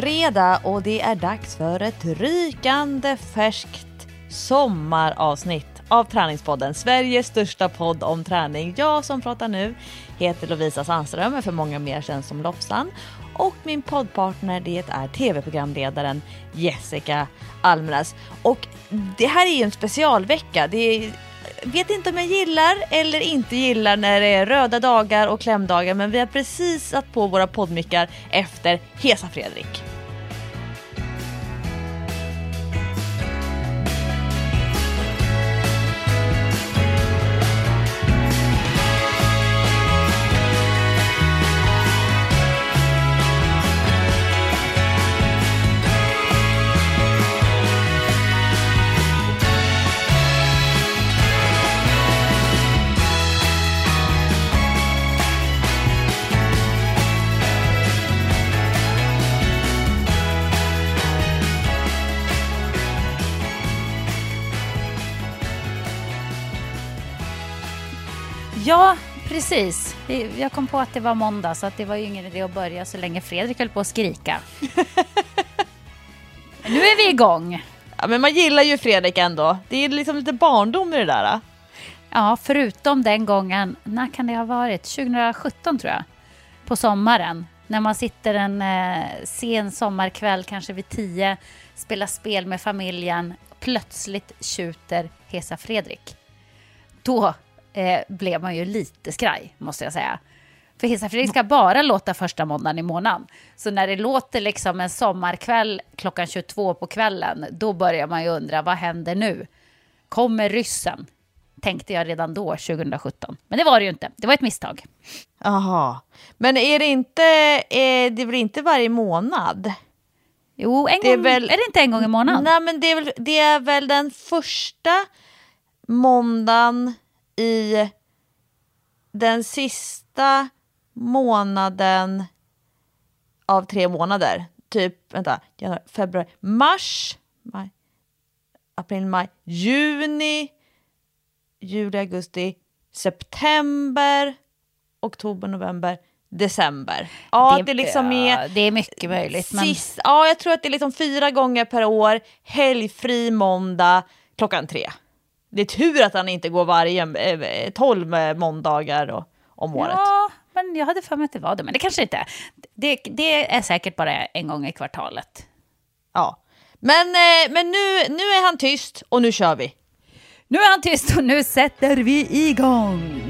Fredag och det är dags för ett rykande färskt sommaravsnitt av Träningspodden, Sveriges största podd om träning. Jag som pratar nu heter Lovisa Sandström, men för många mer känns som Lofsan. Och min poddpartner det är tv-programledaren Jessica Almenäs. Och det här är ju en specialvecka. Det är vet inte om jag gillar eller inte gillar när det är röda dagar och klämdagar men vi har precis satt på våra poddmickar efter Hesa Fredrik. Precis. Jag kom på att det var måndag så att det var ju ingen idé att börja så länge Fredrik höll på att skrika. nu är vi igång. Ja, men man gillar ju Fredrik ändå. Det är liksom lite barndom i det där. Ja, förutom den gången, när kan det ha varit? 2017 tror jag. På sommaren. När man sitter en eh, sen sommarkväll, kanske vid tio, spelar spel med familjen. Plötsligt tjuter Hesa Fredrik. Då eh, blev man ju lite skraj, måste jag säga. För Hissa Fredrik ska bara låta första måndagen i månaden. Så när det låter liksom en sommarkväll klockan 22 på kvällen, då börjar man ju undra, vad händer nu? Kommer ryssen? Tänkte jag redan då, 2017. Men det var det ju inte. Det var ett misstag. Jaha. Men är det inte, är det väl inte varje månad? Jo, en det gång, är, väl, är det inte en gång i månaden? Nej, men det är väl, det är väl den första måndagen i den sista månaden av tre månader, typ vänta, januari, februari, mars, maj, april, maj, juni, juli, augusti, september, oktober, november, december. Ja, det, det liksom är... Det är mycket möjligt. Sist, men... Ja, jag tror att det är liksom fyra gånger per år, helgfri måndag klockan tre. Det är tur att han inte går varje eh, tolv måndagar och, om året. Ja, men jag hade för mig att det var det. Men det kanske inte är. Det, det är säkert bara en gång i kvartalet. Ja, men, eh, men nu, nu är han tyst och nu kör vi. Nu är han tyst och nu sätter vi igång.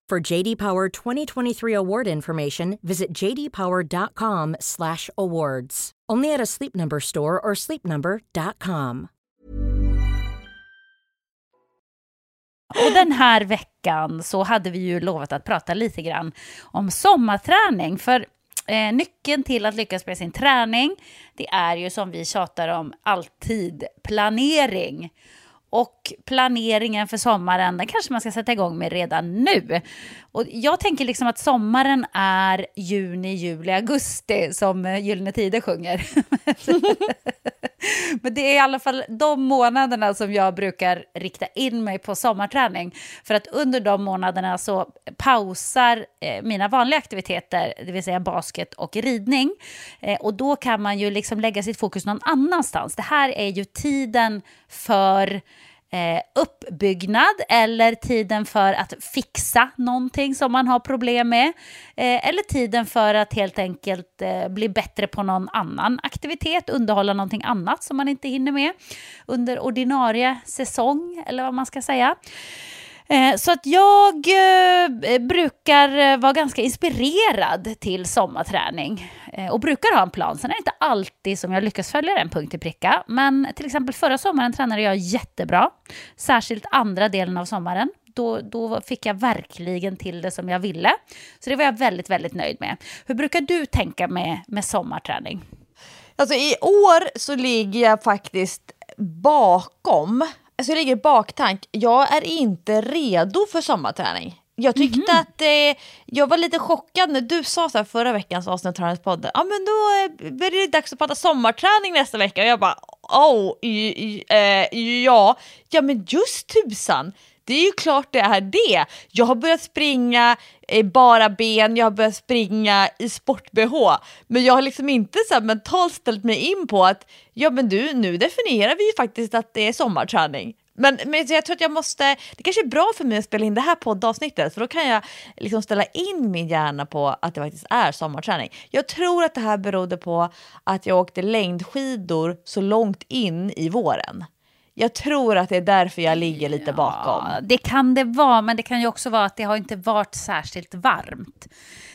For JD Power 2023 award information, visit jdpower.com/awards. Only at a Sleep Number store or sleepnumber.com. Och den här veckan så hade vi ju lovat att prata lite grann om sommarträning. För eh, nyckeln till att lyckas med sin träning, det är ju som vi tjatar om alltid planering. Och planeringen för sommaren, den kanske man ska sätta igång med redan nu. Och jag tänker liksom att sommaren är juni, juli, augusti som eh, Gyllene Tider sjunger. Men det är i alla fall de månaderna som jag brukar rikta in mig på sommarträning. För att under de månaderna så pausar eh, mina vanliga aktiviteter, det vill säga basket och ridning. Eh, och då kan man ju liksom lägga sitt fokus någon annanstans. Det här är ju tiden för eh, uppbyggnad eller tiden för att fixa någonting som man har problem med. Eh, eller tiden för att helt enkelt eh, bli bättre på någon annan aktivitet, underhålla någonting annat som man inte hinner med under ordinarie säsong eller vad man ska säga. Eh, så att jag eh, brukar eh, vara ganska inspirerad till sommarträning och brukar ha en plan. Sen är det inte alltid som jag lyckas följa den punkt i pricka. Men till exempel förra sommaren tränade jag jättebra, särskilt andra delen av sommaren. Då, då fick jag verkligen till det som jag ville. Så det var jag väldigt, väldigt nöjd med. Hur brukar du tänka med, med sommarträning? Alltså i år så ligger jag faktiskt bakom alltså jag ligger baktank, jag är inte redo för sommarträning. Jag tyckte mm -hmm. att eh, jag var lite chockad när du sa så här förra veckans avsnitt av Träningspodden. Ja men då eh, blir det dags att prata sommarträning nästa vecka. Och jag bara oh, eh, ja, ja men just tusan. Det är ju klart det är det. Jag har börjat springa i bara ben, jag har börjat springa i sport-bh. Men jag har liksom inte så mentalt ställt mig in på att ja men du, nu definierar vi ju faktiskt att det är sommarträning. Men, men jag tror att jag måste, det kanske är bra för mig att spela in det här poddavsnittet för då kan jag liksom ställa in min hjärna på att det faktiskt är sommarträning. Jag tror att det här berodde på att jag åkte längdskidor så långt in i våren. Jag tror att det är därför jag ligger lite bakom. Ja, det kan det vara, men det kan ju också vara att det har inte varit särskilt varmt.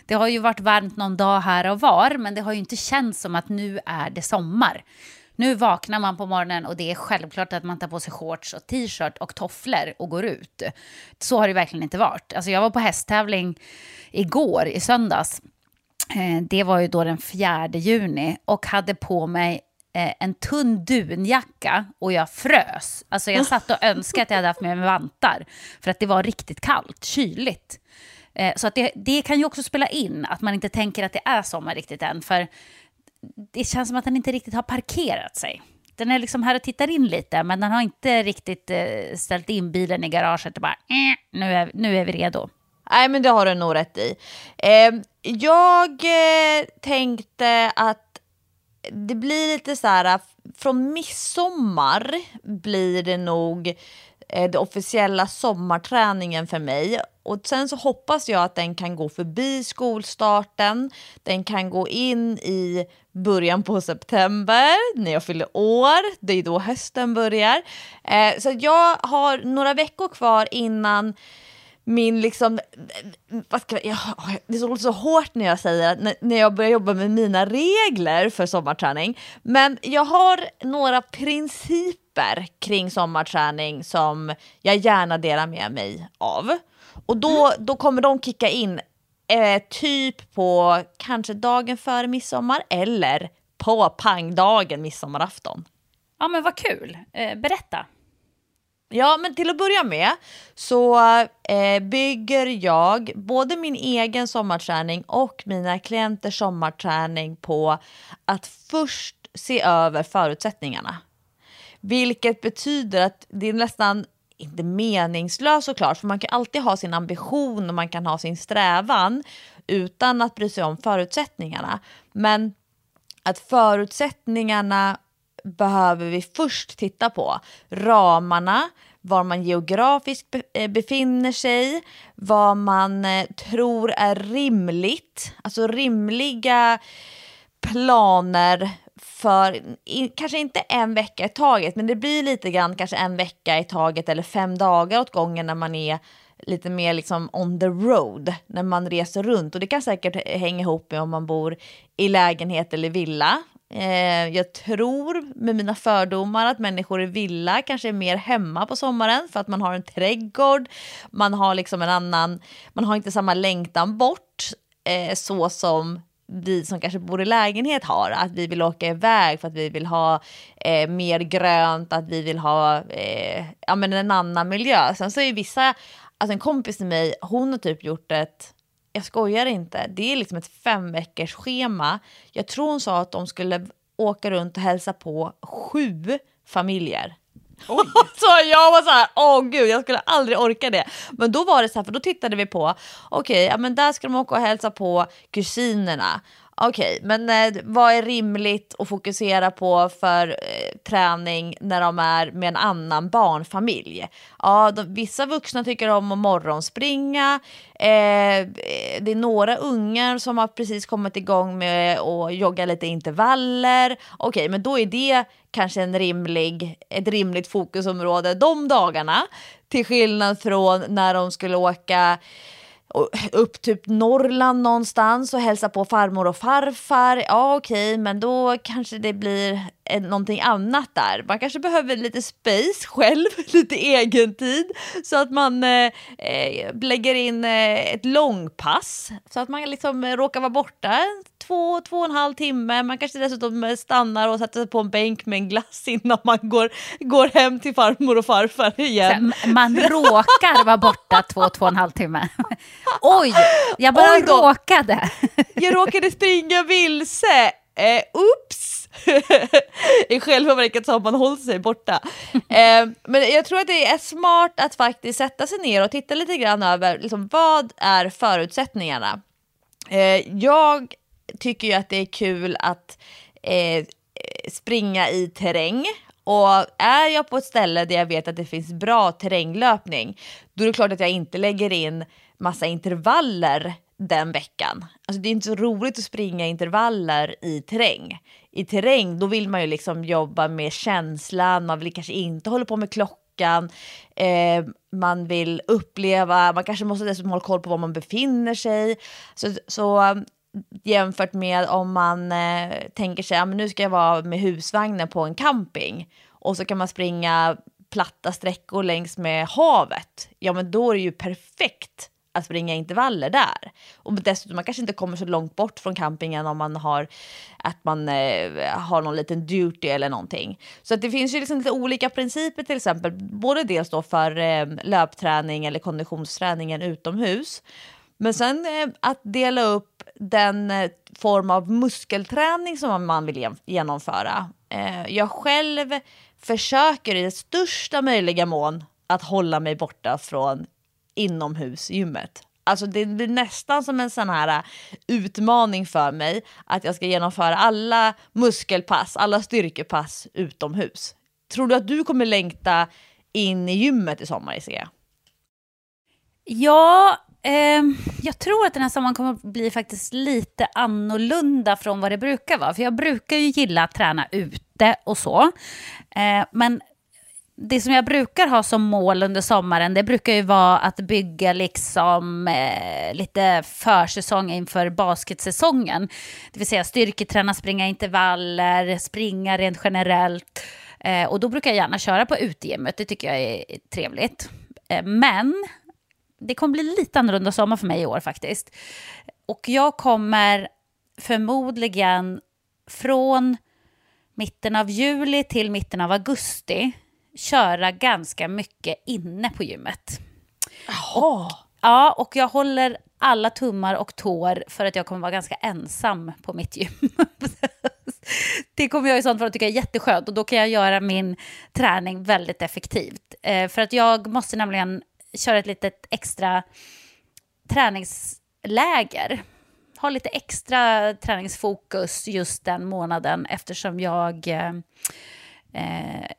Det har ju varit varmt någon dag här och var, men det har ju inte känts som att nu är det sommar. Nu vaknar man på morgonen och det är självklart att man tar på sig shorts och t-shirt och tofflor och går ut. Så har det verkligen inte varit. Alltså jag var på hästtävling igår, i söndags. Eh, det var ju då den 4 juni och hade på mig Eh, en tunn dunjacka och jag frös. Alltså jag satt och önskade att jag hade haft med mig vantar för att det var riktigt kallt, kyligt. Eh, så att det, det kan ju också spela in att man inte tänker att det är sommar riktigt än. För det känns som att den inte riktigt har parkerat sig. Den är liksom här och tittar in lite, men den har inte riktigt eh, ställt in bilen i garaget och bara nu, är, nu är vi redo. Nej, men det har du nog rätt i. Ehm, jag tänkte att det blir lite så här, från midsommar blir det nog eh, den officiella sommarträningen för mig. Och sen så hoppas jag att den kan gå förbi skolstarten. Den kan gå in i början på september när jag fyller år. Det är då hösten börjar. Eh, så jag har några veckor kvar innan min liksom, vad ska jag, det är så hårt när jag säger att när jag börjar jobba med mina regler för sommarträning. Men jag har några principer kring sommarträning som jag gärna delar med mig av. Och då, mm. då kommer de kicka in eh, typ på kanske dagen före midsommar eller på pangdagen midsommarafton. Ja men vad kul, eh, berätta. Ja, men till att börja med så eh, bygger jag både min egen sommarträning och mina klienters sommarträning på att först se över förutsättningarna. Vilket betyder att det är nästan inte meningslöst såklart, för man kan alltid ha sin ambition och man kan ha sin strävan utan att bry sig om förutsättningarna. Men att förutsättningarna behöver vi först titta på. Ramarna, var man geografiskt eh, befinner sig, vad man eh, tror är rimligt, alltså rimliga planer för kanske inte en vecka i taget, men det blir lite grann kanske en vecka i taget eller fem dagar åt gången när man är lite mer liksom on the road, när man reser runt. Och det kan säkert hänga ihop med om man bor i lägenhet eller villa. Eh, jag tror med mina fördomar att människor i villa kanske är mer hemma på sommaren för att man har en trädgård, man har liksom en annan, man har inte samma längtan bort eh, så som vi som kanske bor i lägenhet har, att vi vill åka iväg för att vi vill ha eh, mer grönt, att vi vill ha eh, ja, men en annan miljö. Sen så är vissa, alltså en kompis till mig, hon har typ gjort ett, jag skojar inte, det är liksom ett fem veckors schema. Jag tror hon sa att de skulle åka runt och hälsa på sju familjer. så jag var så här, åh gud, jag skulle aldrig orka det. Men då var det så här, för då tittade vi på, okej, okay, ja men där ska de åka och hälsa på kusinerna. Okej, men eh, vad är rimligt att fokusera på för eh, träning när de är med en annan barnfamilj? Ja, de, vissa vuxna tycker om att morgonspringa. Eh, det är några ungar som har precis kommit igång med att jogga lite intervaller. Okej, men då är det kanske en rimlig, ett rimligt fokusområde de dagarna. Till skillnad från när de skulle åka upp typ Norrland någonstans och hälsa på farmor och farfar. Ja okej, okay, men då kanske det blir någonting annat där. Man kanske behöver lite space själv, lite egen tid så att man eh, eh lägger in eh, ett långpass så att man liksom råkar vara borta två, två och en halv timme. Man kanske dessutom stannar och sätter sig på en bänk med en glass innan man går, går hem till farmor och farfar igen. Så man råkar vara borta två, två och en halv timme. Oj, jag bara Oj råkade. jag råkade springa vilse. Eh, ups! I själva verket så har man hållit sig borta. Eh, men jag tror att det är smart att faktiskt sätta sig ner och titta lite grann över liksom, vad är förutsättningarna. Eh, jag tycker ju att det är kul att eh, springa i terräng. Och är jag på ett ställe där jag vet att det finns bra terränglöpning, då är det klart att jag inte lägger in massa intervaller den veckan. Alltså det är inte så roligt att springa intervaller i terräng. I terräng då vill man ju liksom jobba med känslan, man vill kanske inte hålla på med klockan, eh, man vill uppleva, man kanske måste dessutom hålla koll på var man befinner sig. Så, så jämfört med om man eh, tänker sig att nu ska jag vara med husvagnen på en camping och så kan man springa platta sträckor längs med havet. Ja, men då är det ju perfekt att springa intervaller där. Och dessutom, man kanske inte kommer så långt bort från campingen om man har att man eh, har någon liten duty eller någonting. Så att det finns ju liksom lite olika principer till exempel, både dels då för eh, löpträning eller konditionsträningen utomhus. Men sen eh, att dela upp den eh, form av muskelträning som man vill genomföra. Eh, jag själv försöker i största möjliga mån att hålla mig borta från inomhusgymmet. Alltså det blir nästan som en sån här eh, utmaning för mig att jag ska genomföra alla muskelpass, alla styrkepass utomhus. Tror du att du kommer längta in i gymmet i sommar, Isea? Ja, Ehm, jag tror att den här sommaren kommer att bli faktiskt lite annorlunda från vad det brukar vara. För jag brukar ju gilla att träna ute och så. Eh, men det som jag brukar ha som mål under sommaren, det brukar ju vara att bygga liksom eh, lite försäsong inför basketsäsongen. Det vill säga styrketräna, springa intervaller, springa rent generellt. Eh, och då brukar jag gärna köra på utegymmet, det tycker jag är trevligt. Eh, men det kommer bli lite annorlunda sommar för mig i år faktiskt. Och jag kommer förmodligen från mitten av juli till mitten av augusti köra ganska mycket inne på gymmet. Jaha. Ja, och jag håller alla tummar och tår för att jag kommer vara ganska ensam på mitt gym. det kommer jag i sånt fall tycka är jätteskönt och då kan jag göra min träning väldigt effektivt. Eh, för att jag måste nämligen köra ett litet extra träningsläger. Ha lite extra träningsfokus just den månaden eftersom jag eh,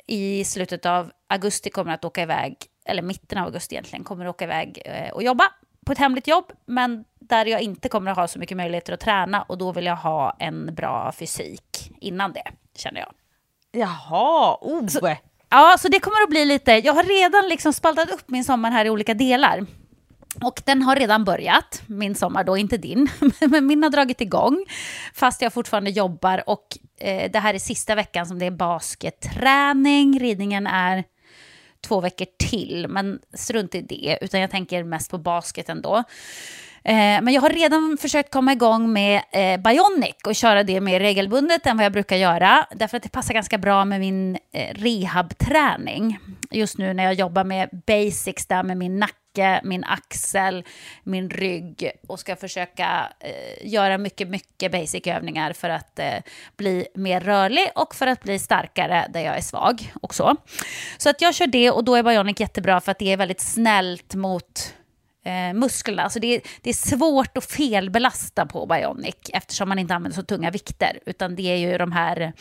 i slutet av augusti kommer att åka iväg, eller mitten av augusti egentligen, kommer att åka iväg eh, och jobba på ett hemligt jobb, men där jag inte kommer att ha så mycket möjligheter att träna och då vill jag ha en bra fysik innan det, känner jag. Jaha, oh! Så, ja, så det kommer att bli lite, jag har redan liksom spaltat upp min sommar här i olika delar. Och den har redan börjat, min sommar då, inte din, men min har dragit igång. Fast jag fortfarande jobbar och eh, det här är sista veckan som det är basketträning. Ridningen är två veckor till, men strunt i det, utan jag tänker mest på basket ändå. Eh, men jag har redan försökt komma igång med eh, Bionic och köra det mer regelbundet än vad jag brukar göra. Därför att det passar ganska bra med min eh, rehabträning. Just nu när jag jobbar med basics där med min nacke min axel, min rygg och ska försöka eh, göra mycket, mycket basic övningar för att eh, bli mer rörlig och för att bli starkare där jag är svag också. Så att jag kör det och då är Bionic jättebra för att det är väldigt snällt mot eh, musklerna. Alltså det, det är svårt att felbelasta på Bionic eftersom man inte använder så tunga vikter. Utan det är ju de här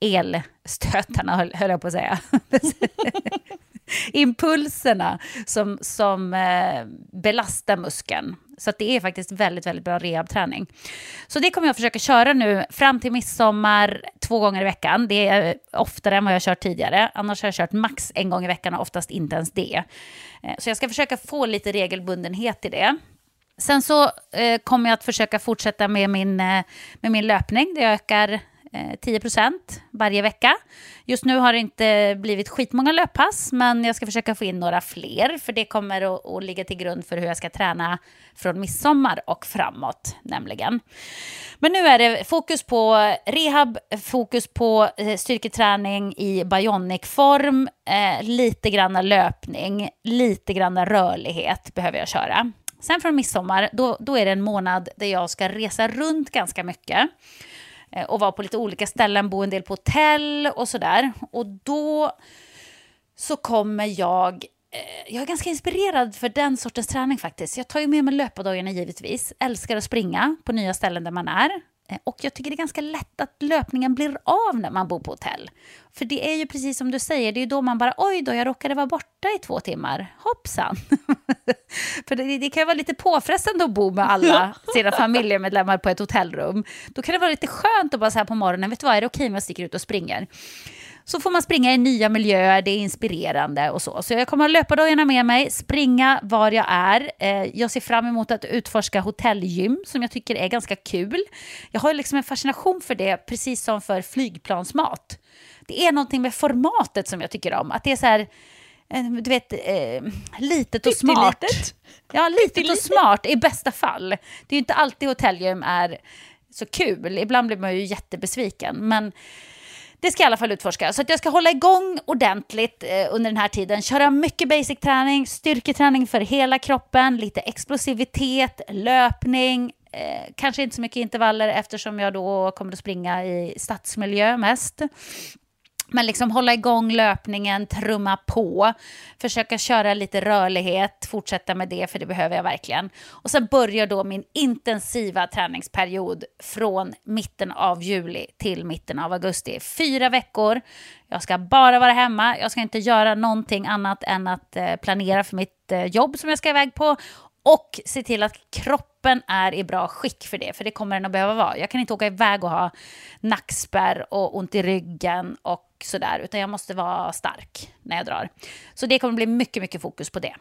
elstötarna, höll, höll jag på att säga. Impulserna som, som eh, belastar muskeln. Så det är faktiskt väldigt, väldigt bra rehabträning. Så det kommer jag försöka köra nu fram till midsommar två gånger i veckan. Det är eh, oftare än vad jag kört tidigare. Annars har jag kört max en gång i veckan och oftast inte ens det. Eh, så jag ska försöka få lite regelbundenhet i det. Sen så eh, kommer jag att försöka fortsätta med min, eh, med min löpning. Det ökar Eh, 10 varje vecka. Just nu har det inte blivit skitmånga löppass, men jag ska försöka få in några fler, för det kommer att, att ligga till grund för hur jag ska träna från midsommar och framåt, nämligen. Men nu är det fokus på rehab, fokus på eh, styrketräning i bionic-form, eh, lite grann löpning, lite grann rörlighet behöver jag köra. Sen från midsommar, då, då är det en månad där jag ska resa runt ganska mycket. Eh, och vara på lite olika ställen, bo en del på hotell och sådär. Och då så kommer jag eh, jag är ganska inspirerad för den sortens träning faktiskt. Jag tar ju med mig löpardojorna givetvis. Älskar att springa på nya ställen där man är. Eh, och jag tycker det är ganska lätt att löpningen blir av när man bor på hotell. För det är ju precis som du säger, det är då man bara oj då, jag råkade vara borta i två timmar. Hoppsan! För det, det, kan ju vara lite påfrestande att bo med alla sina familjemedlemmar på ett hotellrum. Då kan det vara lite skönt att bara så här på morgonen, vet du vad, är det okej om jag sticker ut och springer? Så får man springa i nya miljöer, det är inspirerande och så. Så jag kommer ha löpardojorna med mig, springa var jag är. Eh, jag ser fram emot att utforska hotellgym som jag tycker är ganska kul. Jag har liksom en fascination för det, precis som för flygplansmat. Det är någonting med formatet som jag tycker om. Att det är så här, eh, du vet, eh, litet och smart. Litet. Ja, litet och smart i bästa fall. Det är ju inte alltid hotellgym är så kul. Ibland blir man ju jättebesviken. Men det ska jag i alla fall utforska. Så att jag ska hålla igång ordentligt eh, under den här tiden. Köra mycket basic-träning, styrketräning för hela kroppen, lite explosivitet, löpning, eh, kanske inte så mycket intervaller eftersom jag då kommer att springa i stadsmiljö mest. Men liksom hålla igång löpningen, trumma på, försöka köra lite rörlighet, fortsätta med det för det behöver jag verkligen. Och sen börjar då min intensiva träningsperiod från mitten av juli till mitten av augusti. Fyra veckor, jag ska bara vara hemma, jag ska inte göra någonting annat än att eh, planera för mitt eh, jobb som jag ska iväg på och se till att kroppen är i bra skick för det, för det kommer den att behöva vara. Jag kan inte åka iväg och ha nackspärr och ont i ryggen och sådär, utan jag måste vara stark när jag drar. Så det kommer bli mycket, mycket fokus på det.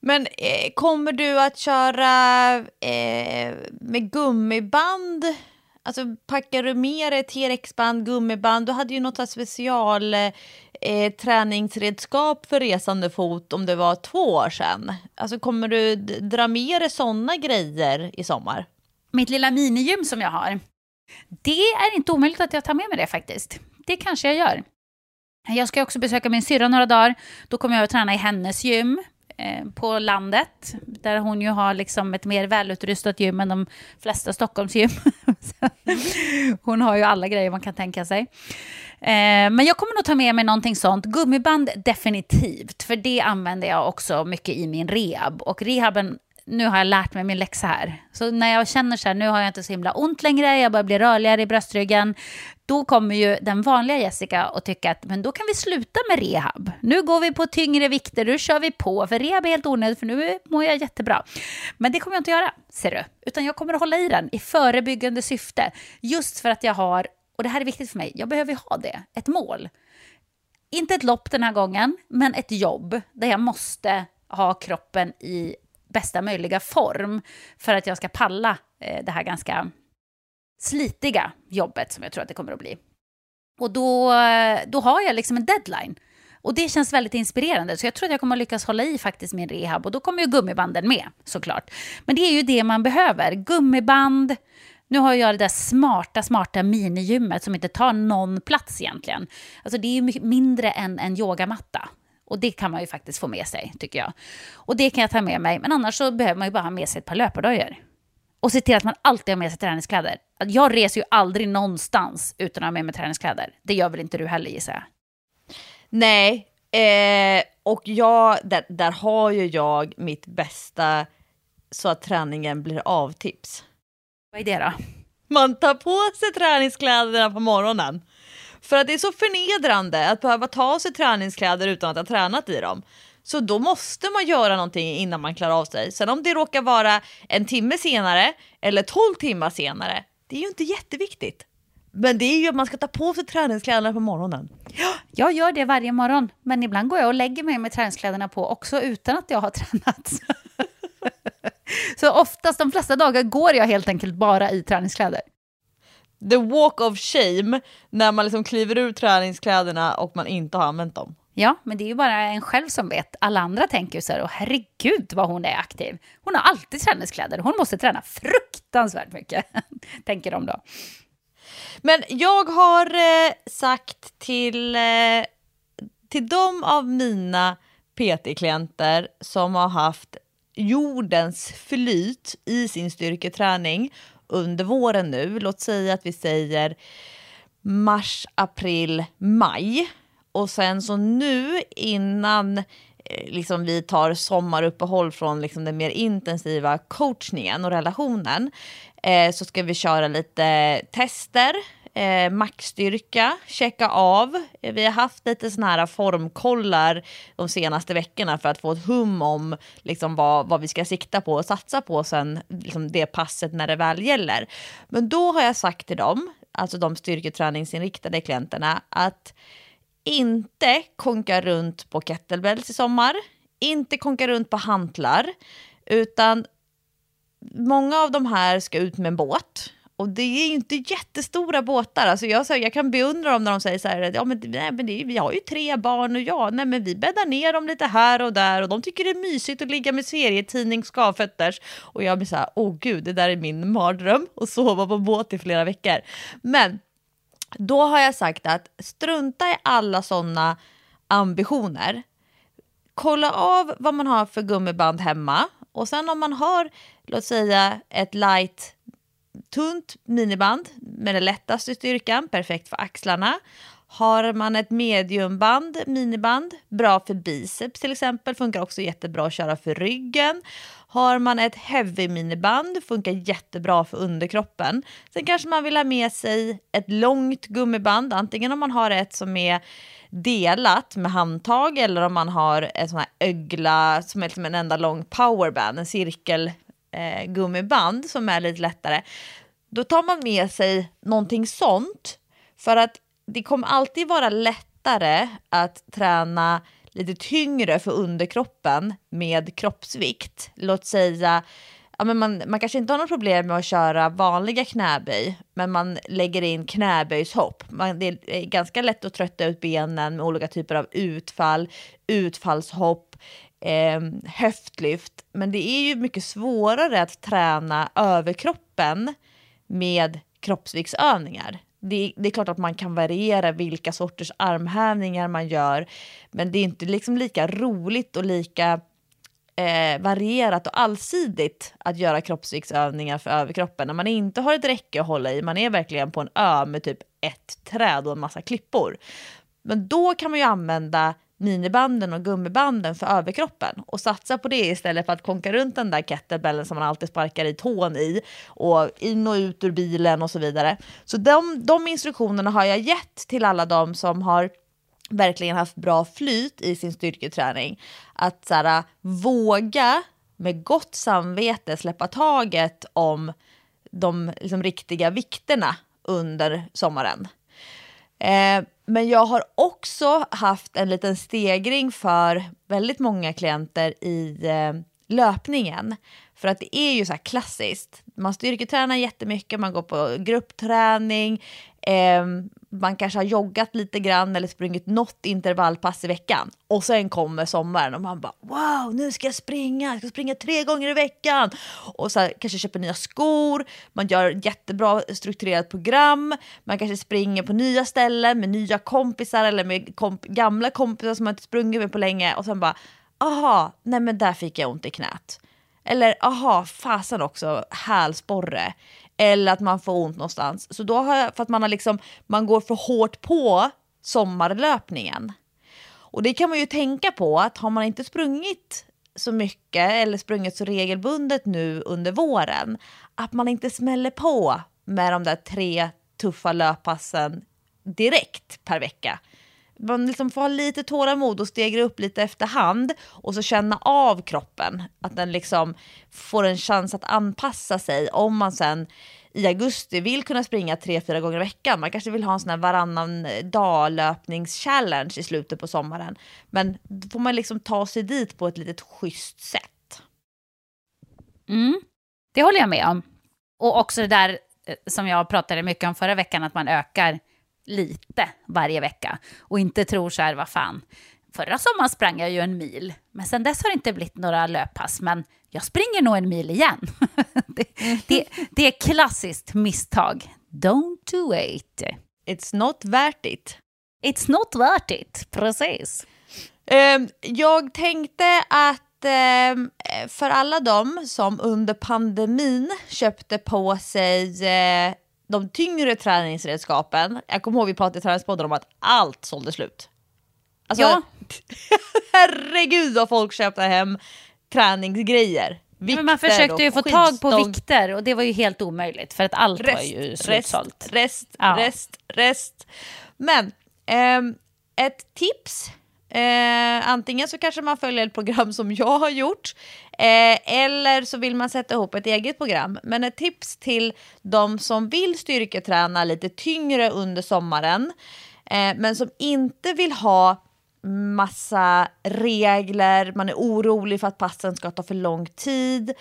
Men eh, kommer du att köra eh, med gummiband? Alltså packar du med dig T-rex-band, gummiband? Du hade ju något special eh, träningsredskap för resande fot om det var två år sedan. Alltså kommer du dra med dig sådana grejer i sommar? Mitt lilla minigym som jag har, det är inte omöjligt att jag tar med mig det faktiskt. Det kanske jag gör. Jag ska också besöka min syrra några dagar. Då kommer jag att träna i hennes gym eh, på landet. Där hon ju har liksom ett mer välutrustat gym än de flesta Stockholmsgym. hon har ju alla grejer man kan tänka sig. Eh, men jag kommer nog ta med mig någonting sånt. Gummiband definitivt, för det använder jag också mycket i min rehab. Och rehaben nu har jag lärt mig min läxa här. Så när jag känner så här, nu har jag inte så himla ont längre, jag börjar bli rörligare i bröstryggen, då kommer ju den vanliga Jessica att tycka att men då kan vi sluta med rehab. Nu går vi på tyngre vikter, nu kör vi på, för rehab är helt onödigt, för nu mår jag jättebra. Men det kommer jag inte göra, ser du. Utan jag kommer att hålla i den i förebyggande syfte, just för att jag har, och det här är viktigt för mig, jag behöver ha det, ett mål. Inte ett lopp den här gången, men ett jobb där jag måste ha kroppen i bästa möjliga form för att jag ska palla eh, det här ganska slitiga jobbet som jag tror att det kommer att bli. Och då, eh, då har jag liksom en deadline. Och det känns väldigt inspirerande, så jag tror att jag kommer att lyckas hålla i faktiskt min rehab. Och då kommer ju gummibanden med, såklart. Men det är ju det man behöver. Gummiband, nu har jag det där smarta, smarta minigymmet som inte tar någon plats egentligen. Alltså det är ju mindre än en yogamatta. Och det kan man ju faktiskt få med sig, tycker jag. Och det kan jag ta med mig, men annars så behöver man ju bara ha med sig ett par löpardojor. Och se till att man alltid har med sig träningskläder. Jag reser ju aldrig någonstans utan att ha med mig träningskläder. Det gör väl inte du heller gissar jag? Nej, eh, och jag, där, där har ju jag mitt bästa så att träningen blir av tips. Vad är det då? Man tar på sig träningskläderna på morgonen. För att det är så förnedrande att behöva ta sig träningskläder utan att ha tränat i dem. Så då måste man göra någonting innan man klarar av sig. Sen om det råkar vara en timme senare eller tolv timmar senare, det är ju inte jätteviktigt. Men det är ju att man ska ta på sig träningskläderna på morgonen. Jag gör det varje morgon, men ibland går jag och lägger mig med träningskläderna på också utan att jag har tränat. Så oftast, de flesta dagar, går jag helt enkelt bara i träningskläder. The walk of shame när man liksom kliver ur träningskläderna och man inte har använt dem. Ja, men det är ju bara en själv som vet. Alla andra tänker ju så här, åh herregud vad hon är aktiv. Hon har alltid träningskläder, hon måste träna fruktansvärt mycket, tänker de då. Men jag har eh, sagt till, eh, till de av mina PT-klienter som har haft jordens flyt i sin styrketräning under våren nu, låt säga att vi säger mars, april, maj. Och sen så nu innan eh, liksom vi tar sommaruppehåll från liksom den mer intensiva coachningen och relationen eh, så ska vi köra lite tester, eh, maxstyrka, checka av. Eh, vi har haft lite sådana här formkollar de senaste veckorna för att få ett hum om liksom, vad, vad vi ska sikta på och satsa på sen liksom, det passet när det väl gäller. Men då har jag sagt till dem, alltså de styrketräningsinriktade klienterna, att inte konka runt på kettlebells i sommar, inte konka runt på hantlar, utan många av de här ska ut med en båt. Och det är ju inte jättestora båtar. Alltså jag, jag kan beundra dem när de säger så här, ja men, nej, men det, vi har ju tre barn och ja, nej men vi bäddar ner dem lite här och där och de tycker det är mysigt att ligga med serietidning skavfötters. Och jag blir så här, åh gud, det där är min mardröm, att sova på båt i flera veckor. Men då har jag sagt att strunta i alla sådana ambitioner. Kolla av vad man har för gummiband hemma och sen om man har, låt säga ett light, tunt miniband med den lättaste styrkan, perfekt för axlarna. Har man ett mediumband, miniband, bra för biceps till exempel, funkar också jättebra att köra för ryggen. Har man ett heavy miniband, funkar jättebra för underkroppen. Sen kanske man vill ha med sig ett långt gummiband, antingen om man har ett som är delat med handtag eller om man har en sån här ögla som är liksom en enda lång powerband, en cirkel eh, gummiband som är lite lättare. Då tar man med sig någonting sånt för att det kommer alltid vara lättare att träna lite tyngre för underkroppen med kroppsvikt. Låt säga ja, men man, man kanske inte har något problem med att köra vanliga knäböj, men man lägger in knäböjshopp. Man, det är ganska lätt att trötta ut benen med olika typer av utfall, utfallshopp, eh, höftlyft. Men det är ju mycket svårare att träna överkroppen med kroppsviktsövningar det, det, är klart att man kan variera vilka sorters armhävningar man gör, men det är inte liksom lika roligt och lika eh, varierat och allsidigt att göra kroppsviktsövningar för överkroppen när man inte har ett räcke att hålla i. Man är verkligen på en ö med typ ett träd och en massa klippor. Men då kan man ju använda minibanden och gummibanden för överkroppen och satsa på det istället för att konka runt den där kettlebellen som man alltid sparkar i tån i och in och ut ur bilen och så vidare. Så de, de instruktionerna har jag gett till alla de som har verkligen haft bra flyt i sin styrketräning. Att så här, våga med gott samvete släppa taget om de liksom, riktiga vikterna under sommaren. Eh, men jag har också haft en liten stegring för väldigt många klienter i eh, löpningen. För att det är ju så här klassiskt. Man styrketränar jättemycket, man går på gruppträning, eh, man kanske har joggat lite grann eller sprungit något intervallpass i veckan. Och sen kommer sommaren och man bara wow, nu ska jag springa, jag ska springa tre gånger i veckan. Och så här, kanske köper nya skor, man gör jättebra strukturerat program, man kanske springer på nya ställen med nya kompisar eller med komp gamla kompisar som man inte sprungit med på länge och sen bara aha, nej men där fick jag ont i knät. Eller aha, fasen också, hälsporre. Eller att man får ont någonstans. Så då har jag, för att man har liksom, man går för hårt på sommarlöpningen. Och det kan man ju tänka på att har man inte sprungit så mycket eller sprungit så regelbundet nu under våren, att man inte smäller på med de där tre tuffa löppassen direkt per vecka. Man liksom får ha lite tålamod och stegra upp lite efterhand och så känna av kroppen. Att den liksom får en chans att anpassa sig om man sen i augusti vill kunna springa tre, fyra gånger i veckan. Man kanske vill ha en sån här varannan eh, dag löpningschallenge i slutet på sommaren. Men då får man liksom ta sig dit på ett litet schysst sätt. Mm, det håller jag med om. Och också det där eh, som jag pratade mycket om förra veckan, att man ökar lite varje vecka. Och inte tror så här, vad fan, förra sommaren sprang jag ju en mil, men sen dess har det inte blivit några löppass, men jag springer nog en mil igen. det, det, det, är klassiskt misstag. Don't do it. It's not värt it. It's not worth it, precis. Um, jag tänkte att um, för alla de som under pandemin köpte på sig uh, de tyngre träningsredskapen, jag kommer ihåg vi pratade i träningspodden om att allt sålde slut. Alltså, ja. herregud vad folk köpte hem träningsgrejer. Vikter man försökte ju få tag på vikter och det var ju helt omöjligt för att allt rest, var ju slutsålt. Rest, rest, ja. rest, rest. Men eh, ett tips, eh, antingen så kanske man följer ett program som jag har gjort eh, eller så vill man sätta ihop ett eget program. Men ett tips till de som vill styrketräna lite tyngre under sommaren eh, men som inte vill ha massa regler, man är orolig för att passen ska ta för lång tid.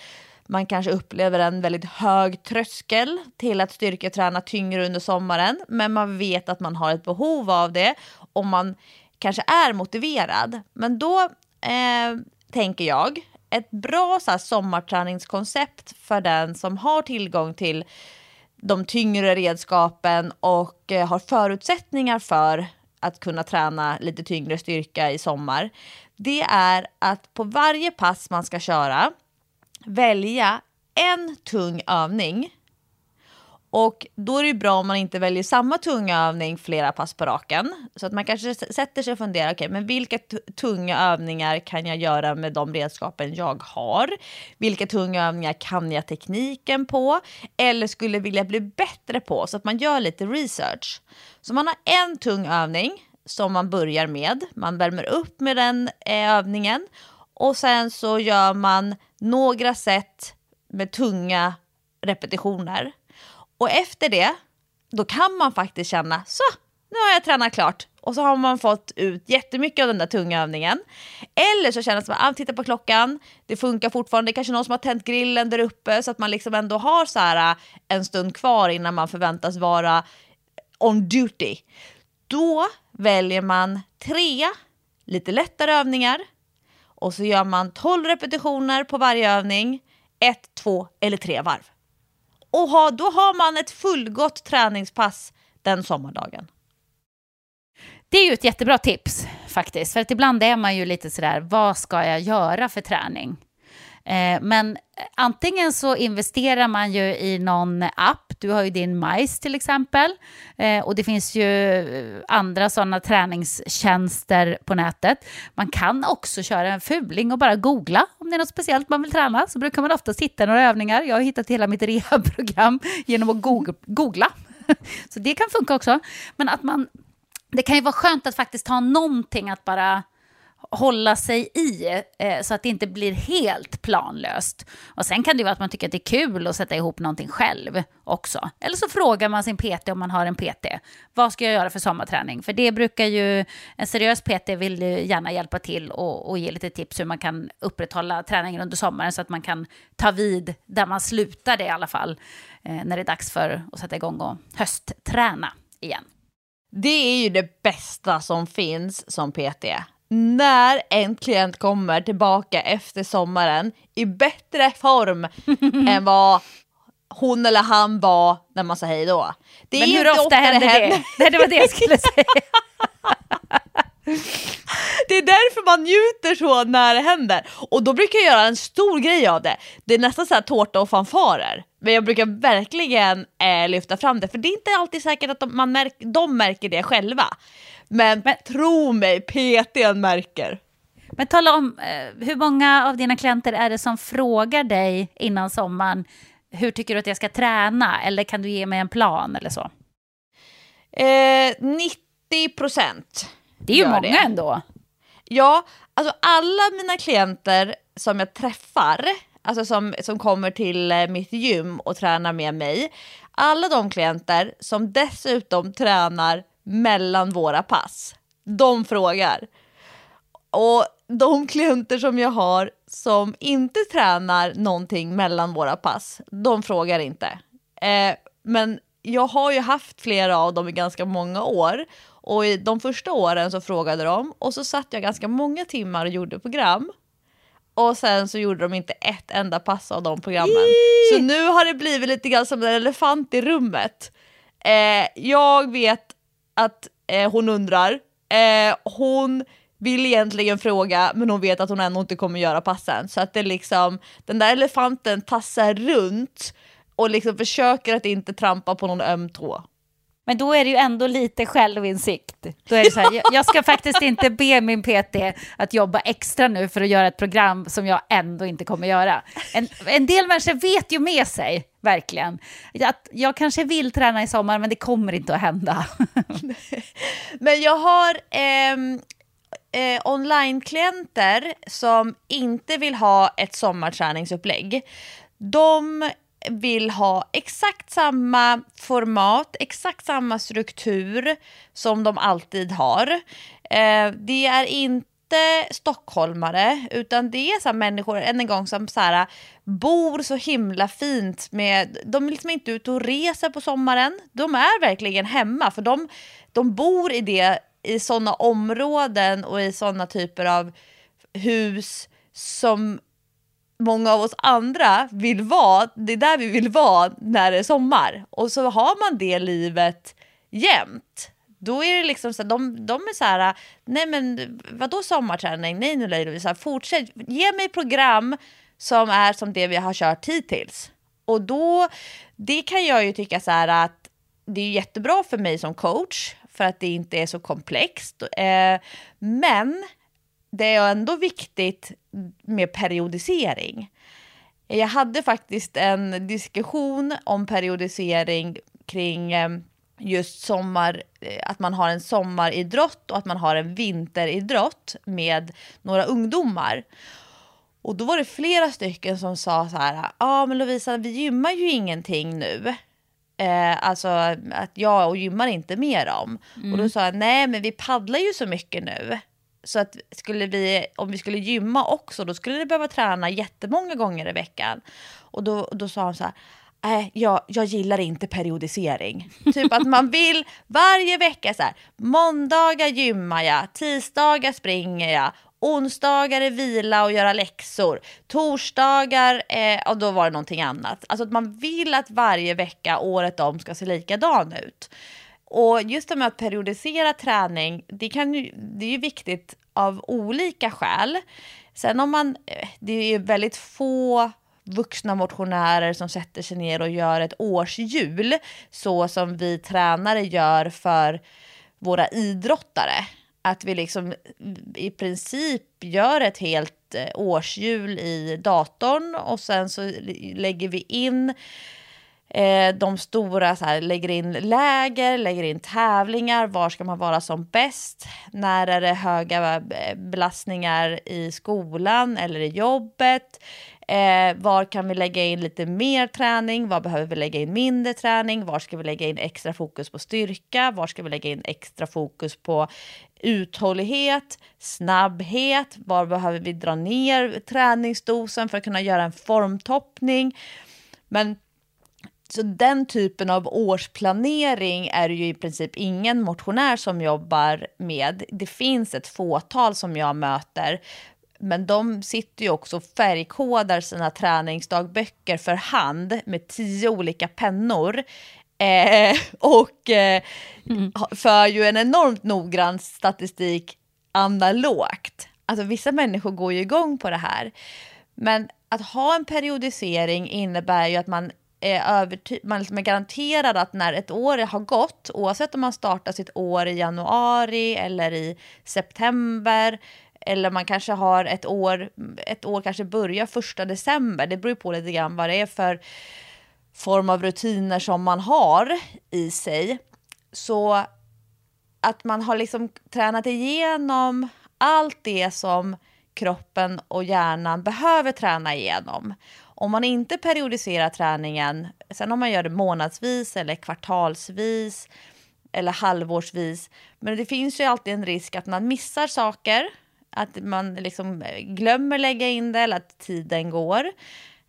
Man kanske upplever en väldigt hög tröskel till att styrketräna tyngre under sommaren, men man vet att man har ett behov av det och man kanske är motiverad. Men då eh, tänker jag, ett bra så här, sommarträningskoncept för den som har tillgång till de tyngre redskapen och eh, har förutsättningar för att kunna träna lite tyngre styrka i sommar, det är att på varje pass man ska köra välja en tung övning. Och då är det bra om man inte väljer samma tunga övning flera pass på raken. Så att man kanske sätter sig och funderar, okej, okay, men vilka tunga övningar kan jag göra med de redskapen jag har? Vilka tunga övningar kan jag tekniken på? Eller skulle vilja bli bättre på? Så att man gör lite research. Så man har en tung övning som man börjar med. Man värmer upp med den eh, övningen och sen så gör man några set med tunga repetitioner. Och efter det, då kan man faktiskt känna så, nu har jag tränat klart. Och så har man fått ut jättemycket av den där tunga övningen. Eller så känner man att ah, titta på klockan, det funkar fortfarande. Det är kanske någon som har tänt grillen där uppe så att man liksom ändå har så här äh, en stund kvar innan man förväntas vara on duty. Då väljer man tre lite lättare övningar och så gör man 12 repetitioner på varje övning, ett, två eller tre varv. Och ha, då har man ett fullgott träningspass den sommardagen. Det är ju ett jättebra tips faktiskt, för att ibland är man ju lite sådär, vad ska jag göra för träning? Eh, men antingen så investerar man ju i någon app, du har ju din MICE till exempel, eh, och det finns ju eh, andra sådana träningstjänster på nätet. Man kan också köra en fuling och bara googla om det är något speciellt man vill träna, så brukar man ofta hitta några övningar. Jag har hittat hela mitt rehabprogram genom att googla. Så det kan funka också. Men att man, det kan ju vara skönt att faktiskt ha någonting att bara hålla sig i eh, så att det inte blir helt planlöst. Och sen kan det vara att man tycker att det är kul att sätta ihop någonting själv också. Eller så frågar man sin PT om man har en PT. Vad ska jag göra för sommarträning? För det brukar ju, en seriös PT vill gärna hjälpa till och, och ge lite tips hur man kan upprätthålla träningen under sommaren så att man kan ta vid där man slutade i alla fall. Eh, när det är dags för att sätta igång och höstträna igen. Det är ju det bästa som finns som PT när en klient kommer tillbaka efter sommaren i bättre form än vad hon eller han var när man sa hej då. Det Men hur ofta, händer det? det? Nej, det var det jag skulle säga. det är därför man njuter så när det händer. Och då brukar jag göra en stor grej av det. Det är nästan så här tårta och fanfarer. Men jag brukar verkligen eh, lyfta fram det, för det är inte alltid säkert att de, man märk, de märker det själva. Men, men tro mig, PTn märker. Men tala om, eh, hur många av dina klienter är det som frågar dig innan sommaren, hur tycker du att jag ska träna? Eller kan du ge mig en plan eller så? Eh, 90 procent. Det är ju många det. ändå. Ja, alltså alla mina klienter som jag träffar, alltså som, som kommer till eh, mitt gym och tränar med mig, alla de klienter som dessutom tränar mellan våra pass, de frågar. Och de klienter som jag har som inte tränar någonting mellan våra pass, de frågar inte. Eh, men jag har ju haft flera av dem i ganska många år och i de första åren så frågade de och så satt jag ganska många timmar och gjorde program. Och sen så gjorde de inte ett enda pass av de programmen. Så nu har det blivit lite grann som en elefant i rummet. Eh, jag vet att eh, hon undrar. Eh, hon vill egentligen fråga men hon vet att hon ändå inte kommer göra passen. Så att det liksom, den där elefanten tassar runt och liksom försöker att inte trampa på någon öm tå. Men då är det ju ändå lite självinsikt. Då är det så här, jag ska faktiskt inte be min PT att jobba extra nu för att göra ett program som jag ändå inte kommer göra. En, en del människor vet ju med sig, verkligen, att jag kanske vill träna i sommar men det kommer inte att hända. men jag har eh, eh, online-klienter som inte vill ha ett sommarträningsupplägg. De vill ha exakt samma format, exakt samma struktur som de alltid har. Eh, det är inte stockholmare, utan det är så människor, än en gång, som så här, bor så himla fint. Med, de är liksom inte ute och reser på sommaren. De är verkligen hemma, för de, de bor i det i sådana områden och i sådana typer av hus som många av oss andra vill vara, det är där vi vill vara när det är sommar. Och så har man det livet jämt. Då är det liksom så de, de är så här, nej men vadå sommarträning? Nej nu Lovisa, fortsätt, ge mig program som är som det vi har kört hittills. Och då, det kan jag ju tycka så här att det är jättebra för mig som coach för att det inte är så komplext. Eh, men det är ändå viktigt med periodisering. Jag hade faktiskt en diskussion om periodisering kring eh, just sommar, eh, att man har en sommaridrott och att man har en vinteridrott med några ungdomar. Och då var det flera stycken som sa så här, ja ah, men Lovisa vi gymmar ju ingenting nu. Eh, alltså att jag och gymmar inte med dem. Mm. Och då sa jag, nej men vi paddlar ju så mycket nu. Så att skulle vi, om vi skulle gymma också, då skulle det behöva träna jättemånga gånger i veckan. Och då, då sa han så här, nej, jag, jag gillar inte periodisering. typ att man vill varje vecka så här, måndagar gymmar jag, tisdagar springer jag, onsdagar är vila och göra läxor, torsdagar, eh, och då var det någonting annat. Alltså att man vill att varje vecka året om ska se likadan ut. Och just det med att periodisera träning, det, kan ju, det är ju viktigt av olika skäl. Sen om man, eh, det är ju väldigt få vuxna motionärer som sätter sig ner och gör ett årshjul så som vi tränare gör för våra idrottare. Att vi liksom i princip gör ett helt eh, årshjul i datorn och sen så lägger vi in Eh, de stora så här, lägger in läger, lägger in tävlingar. Var ska man vara som bäst? När är det höga eh, belastningar i skolan eller i jobbet? Eh, var kan vi lägga in lite mer träning? Var behöver vi lägga in mindre träning? Var ska vi lägga in extra fokus på styrka? Var ska vi lägga in extra fokus på uthållighet, snabbhet? Var behöver vi dra ner träningsdosen för att kunna göra en formtoppning? Men så den typen av årsplanering är det ju i princip ingen motionär som jobbar med. Det finns ett fåtal som jag möter, men de sitter ju också och färgkodar sina träningsdagböcker för hand med tio olika pennor. Eh, och eh, mm. för ju en enormt noggrann statistik analogt. Alltså vissa människor går ju igång på det här. Men att ha en periodisering innebär ju att man är överty- man liksom är garanterad att när ett år har gått, oavsett om man startar sitt år i januari eller i september, eller man kanske har ett år, ett år kanske börjar första december, det beror på lite grann vad det är för form av rutiner som man har i sig. Så att man har liksom tränat igenom allt det som kroppen och hjärnan behöver träna igenom. Om man inte periodiserar träningen, sen om man gör det månadsvis eller kvartalsvis eller halvårsvis, men det finns ju alltid en risk att man missar saker, att man liksom eh, glömmer lägga in det eller att tiden går.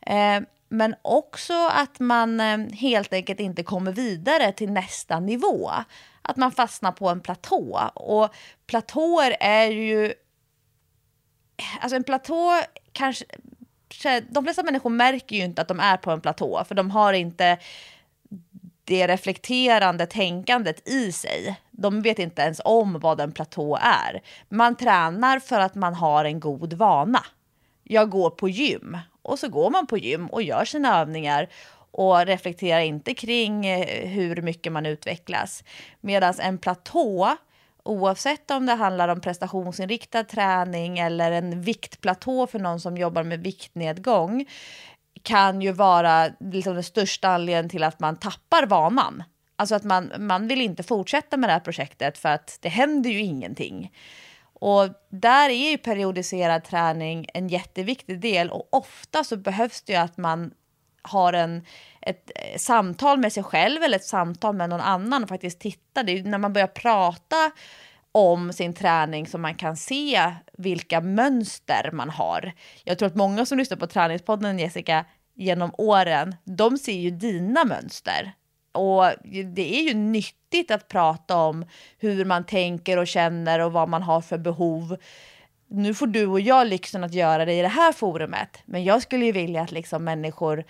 Eh, men också att man eh, helt enkelt inte kommer vidare till nästa nivå. Att man fastnar på en platå. Och platåer är ju... Alltså en platå kanske... De flesta människor märker ju inte att de är på en platå, för de har inte det reflekterande tänkandet i sig. De vet inte ens om vad en platå är. Man tränar för att man har en god vana. Jag går på gym och så går man på gym och gör sina övningar och reflekterar inte kring eh, hur mycket man utvecklas. Medan en platå, oavsett om det handlar om prestationsinriktad träning eller en viktplatå för någon som jobbar med viktnedgång, kan ju vara liksom den största anledningen till att man tappar vanan. Alltså att man, man vill inte fortsätta med det här projektet för att det händer ju ingenting. Och där är ju periodiserad träning en jätteviktig del och ofta så behövs det ju att man har en, ett eh, samtal med sig själv eller ett samtal med någon annan och faktiskt titta. Det är när man börjar prata om sin träning som man kan se vilka mönster man har. Jag tror att många som lyssnar på träningspodden Jessica genom åren, de ser ju dina mönster. Och det är ju nyttigt att prata om hur man tänker och känner och vad man har för behov. Nu får du och jag lyxen att göra det i det här forumet, men jag skulle ju vilja att liksom människor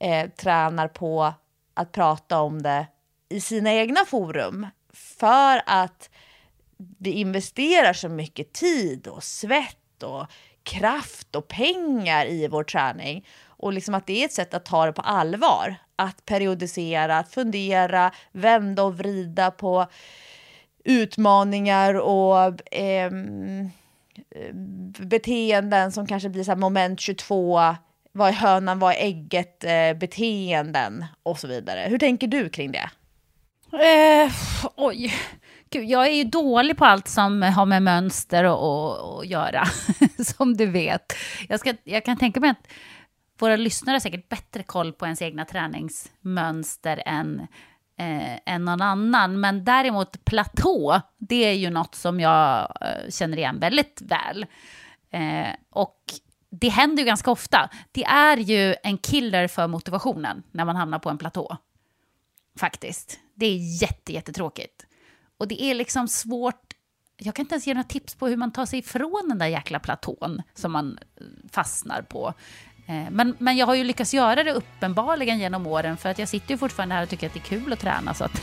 eh, tränar på att prata om det i sina egna forum för att vi investerar så mycket tid och svett och kraft och pengar i vår träning och liksom att det är ett sätt att ta det på allvar. Att periodisera, att fundera, vända och vrida på utmaningar och ehm, eh, beteenden som kanske blir så moment 22 vad är hönan, vad är ägget, eh, beteenden och så vidare. Hur tänker du kring det? Eh, oj, Gud, jag är ju dålig på allt som har med mönster att göra, som du vet. Jag, ska, jag kan tänka mig att våra lyssnare har säkert bättre koll på ens egna träningsmönster än, eh, än någon annan. Men däremot platå, det är ju något som jag eh, känner igen väldigt väl. Eh, och det händer ju ganska ofta. Det är ju en killer för motivationen när man hamnar på en platå. Faktiskt. Det är jätte, jättetråkigt. Och det är liksom svårt. Jag kan inte ens ge några tips på hur man tar sig ifrån den där jäkla platån som man eh, fastnar på. Eh, men, men jag har ju lyckats göra det uppenbarligen genom åren för att jag sitter ju fortfarande här och tycker att det är kul att träna. Så att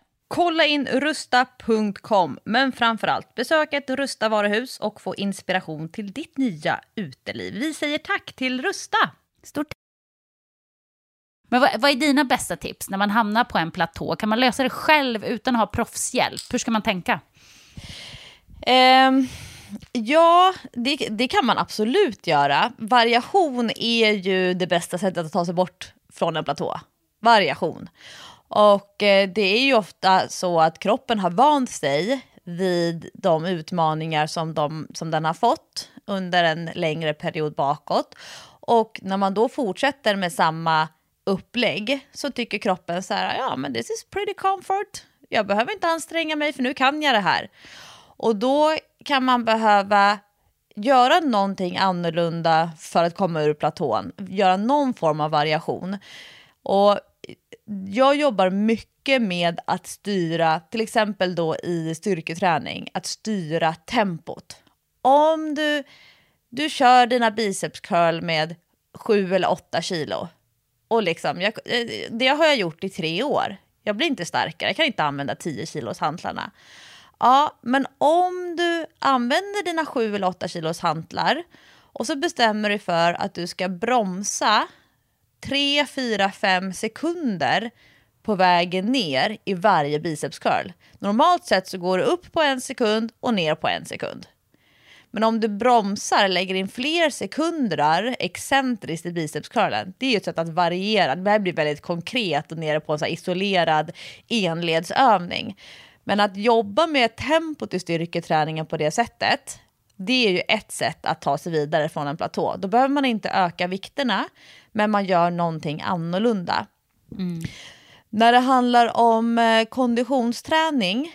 Kolla in rusta.com, men framförallt besök ett Rusta varuhus och få inspiration till ditt nya uteliv. Vi säger tack till Rusta! Stort men vad, vad är dina bästa tips när man hamnar på en platå? Kan man lösa det själv utan att ha proffshjälp? Hur ska man tänka? Ehm, ja, det, det kan man absolut göra. Variation är ju det bästa sättet att ta sig bort från en platå. Variation. Och eh, det är ju ofta så att kroppen har vant sig vid de utmaningar som, de, som den har fått under en längre period bakåt. Och när man då fortsätter med samma upplägg så tycker kroppen så här, ja men this is pretty comfort. Jag behöver inte anstränga mig för nu kan jag det här. Och då kan man behöva göra någonting annorlunda för att komma ur platån. Göra någon form av variation. Och jag jobbar mycket med att styra, till exempel då i styrketräning, att styra tempot. Om du, du kör dina biceps curl med 7 eller 8 kilo och liksom, jag, det har jag gjort i tre år. Jag blir inte starkare, jag kan inte använda 10 kilos hantlarna. Ja, men om du använder dina 7 eller 8 kilos hantlar och så bestämmer du för att du ska bromsa 3, 4, 5 sekunder på vägen ner i varje bicepscurl. Normalt sett så går du upp på en sekund och ner på en sekund. Men om du bromsar, lägger in fler sekunder excentriskt i bicepscurlen, det är ju ett sätt att variera. Det här blir väldigt konkret och nere på en så här isolerad enledsövning. Men att jobba med tempot i styrketräningen på det sättet, det är ju ett sätt att ta sig vidare från en platå. Då behöver man inte öka vikterna, men man gör någonting annorlunda. När det handlar om eh, konditionsträning,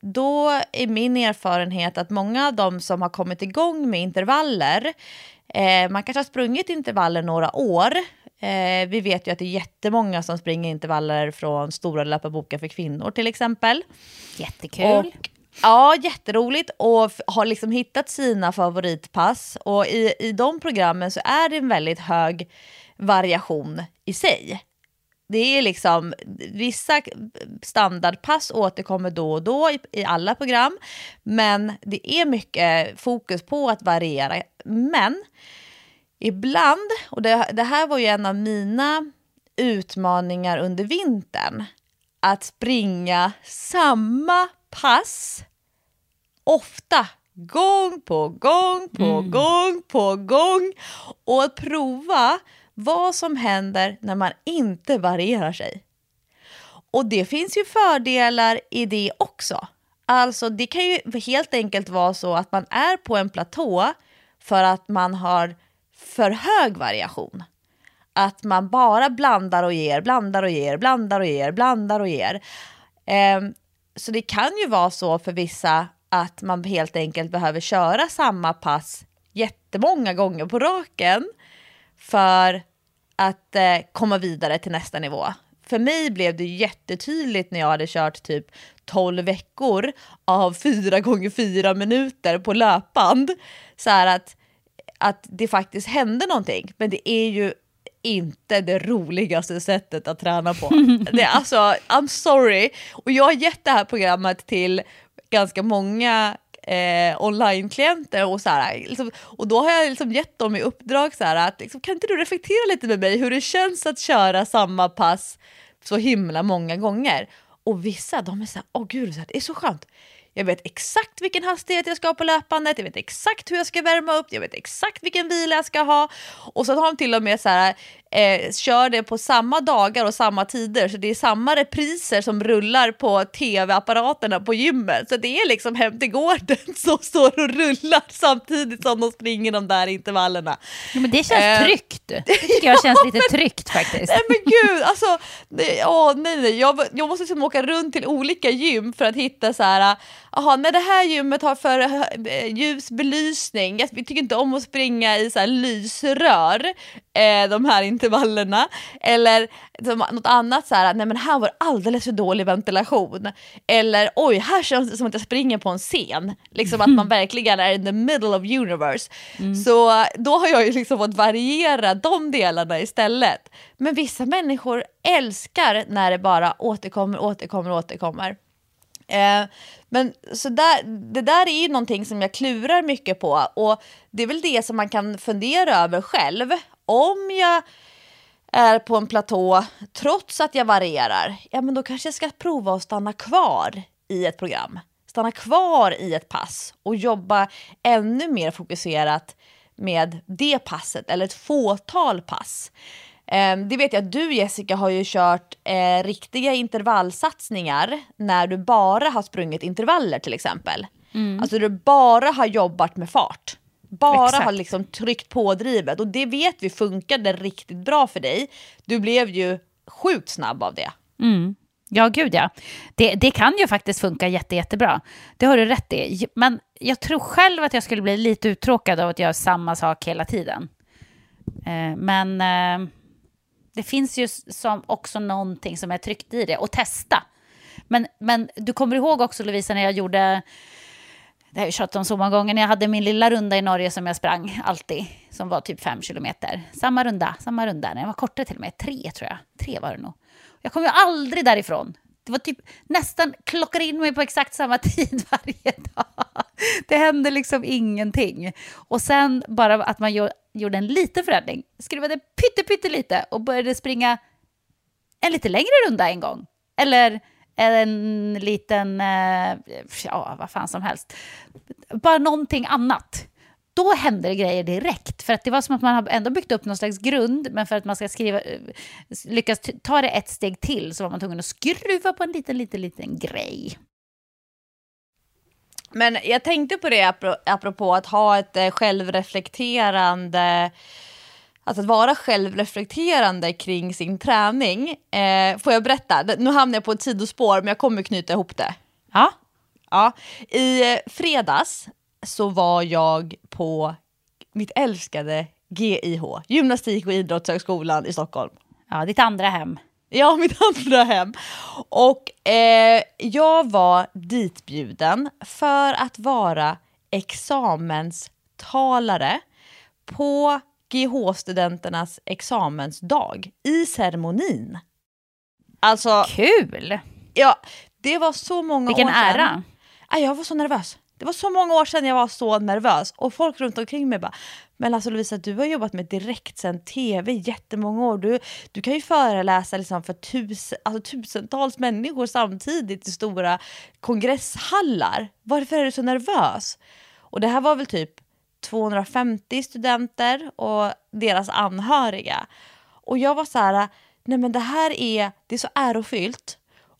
då är min erfarenhet att många av de som har kommit igång med intervaller, eh, man kanske har sprungit intervaller några år. Eh, vi vet ju att det är jättemånga som springer intervaller från stora löparboken för kvinnor till exempel. Jättekul. Och, ja, jätteroligt och har liksom hittat sina favoritpass. Och i, i de programmen så är det en väldigt hög variation i sig. Det är liksom, vissa standardpass återkommer då och då i, i alla program, men det är mycket fokus på att variera. Men ibland, och det, det här var ju en av mina utmaningar under vintern, att springa samma pass ofta, gång på gång på gång på gång och att prova vad som händer när man inte varierar sig. Och det finns ju fördelar i det också. Alltså det kan ju helt enkelt vara så att man är på en platå för att man har för hög variation. Att man bara blandar och ger, blandar och ger, blandar och ger, blandar och ger. Ehm, så det kan ju vara så för vissa att man helt enkelt behöver köra samma pass jättemånga gånger på raken för att eh, komma vidare till nästa nivå. För mig blev det jättetydligt när jag hade kört typ 12 veckor av 4 gånger 4 minuter på löpband. Så här att, att det faktiskt hände någonting. Men det är ju inte det roligaste sättet att träna på. Det är alltså, I'm sorry. Och jag har gett det här programmet till ganska många eh, online-klienter och så här, liksom, och då har jag liksom gett dem i uppdrag så här att liksom, kan inte du reflektera lite med mig hur det känns att köra samma pass så himla många gånger? Och vissa de är så här, åh gud, det är så skönt. Jag vet exakt vilken hastighet jag ska ha på löpandet, jag vet exakt hur jag ska värma upp, jag vet exakt vilken vila jag ska ha. Och så har de till och med så här, eh, kör det på samma dagar och samma tider, så det är samma repriser som rullar på tv-apparaterna på gymmet. Så det är liksom Hem till gården som står och rullar samtidigt som de springer de där intervallerna. Jo, men det känns Eh, tryggt. Det tycker jag känns lite tryggt faktiskt. Nej men gud, alltså, nej, åh, nej, nej. Jag, jag måste liksom åka runt till olika gym för att hitta så här, jaha, när det här gymmet har för eh, ljus belysning, jag, vi tycker inte om att springa i så här lysrör, eh, de här intervallerna, eller som, något annat så här, nej men här var alldeles för dålig ventilation, eller oj, här känns det som att jag springer på en scen, liksom att man verkligen är in the middle of universe. Så eh, då har jag ju liksom fått variera de delarna istället. Men vissa människor älskar när det bara återkommer, återkommer, återkommer. Eh, men så där, det där är ju någonting som jag klurar mycket på och det är väl det som man kan fundera över själv. Om jag är på en platå trots att jag varierar, ja men då kanske jag ska prova att stanna kvar i ett program. Stanna kvar i ett pass och jobba ännu mer fokuserat med det passet eller ett fåtal pass. Eh, Det vet jag att du Jessica har ju kört eh, riktiga intervallsatsningar när du bara har sprungit intervaller till exempel. Alltså du bara har jobbat med fart. Bara Exakt. har liksom tryckt på drivet och det vet vi funkade riktigt bra för dig. Du blev ju sjukt snabb av det. Ja, gud ja. Det, det kan ju faktiskt funka jätte, jättebra. Det har du rätt i. Men jag tror själv att jag skulle bli lite uttråkad av att göra samma sak hela tiden. Eh, men eh, det finns ju som också någonting som är tryggt i det. Och testa. Men, men du kommer ihåg också Lovisa när jag gjorde, det har jag tjatat om så många gånger, när jag hade min lilla runda i Norge som jag sprang alltid, som var typ fem kilometer. Samma runda, samma runda. Den var kortare till och med, tre tror jag. Tre var det nog. Jag kom ju aldrig därifrån. Det var typ nästan klockar in mig på exakt samma tid varje dag. Det hände liksom ingenting. Och sen bara att man gjorde en liten förändring, skruvade pytte, pytte lite och började springa en lite längre runda en gång. Eller en liten, eh, ja vad fan som helst. Bara någonting annat. Då händer det grejer direkt. För att det var som att man har ändå byggt upp någon slags grund, men för att man ska skriva, eh, lyckas ta det ett steg till så var man tvungen att skruva på en liten, liten, liten grej. Men jag tänkte på det apropå att ha ett eh, självreflekterande Alltså att vara självreflekterande kring sin träning. Eh, får jag berätta? Nu hamnar jag på ett sidospår men jag kommer knyta ihop det. Ja, Ja, I eh, fredags så var jag på mitt älskade GIH, Gymnastik och idrottshögskolan i Stockholm. Ja, ditt andra hem. Ja, mitt andra hem. Och eh, jag var ditbjuden för att vara examenstalare på GH-studenternas examensdag i ceremonin. Alltså, Kul! ja, det var så många Vilken år sedan. ära. Aj, jag var så nervös. Det var så många år sedan jag var så nervös. Och folk runt omkring mig bara, men alltså Lovisa du har jobbat med direktsänd tv i jättemånga år. Du, du kan ju föreläsa liksom för tusen, alltså tusentals människor samtidigt i stora kongresshallar. Varför är du så nervös? Och det här var väl typ 250 studenter och deras anhöriga. Och jag var så här, nej men det här är, det är så ärofyllt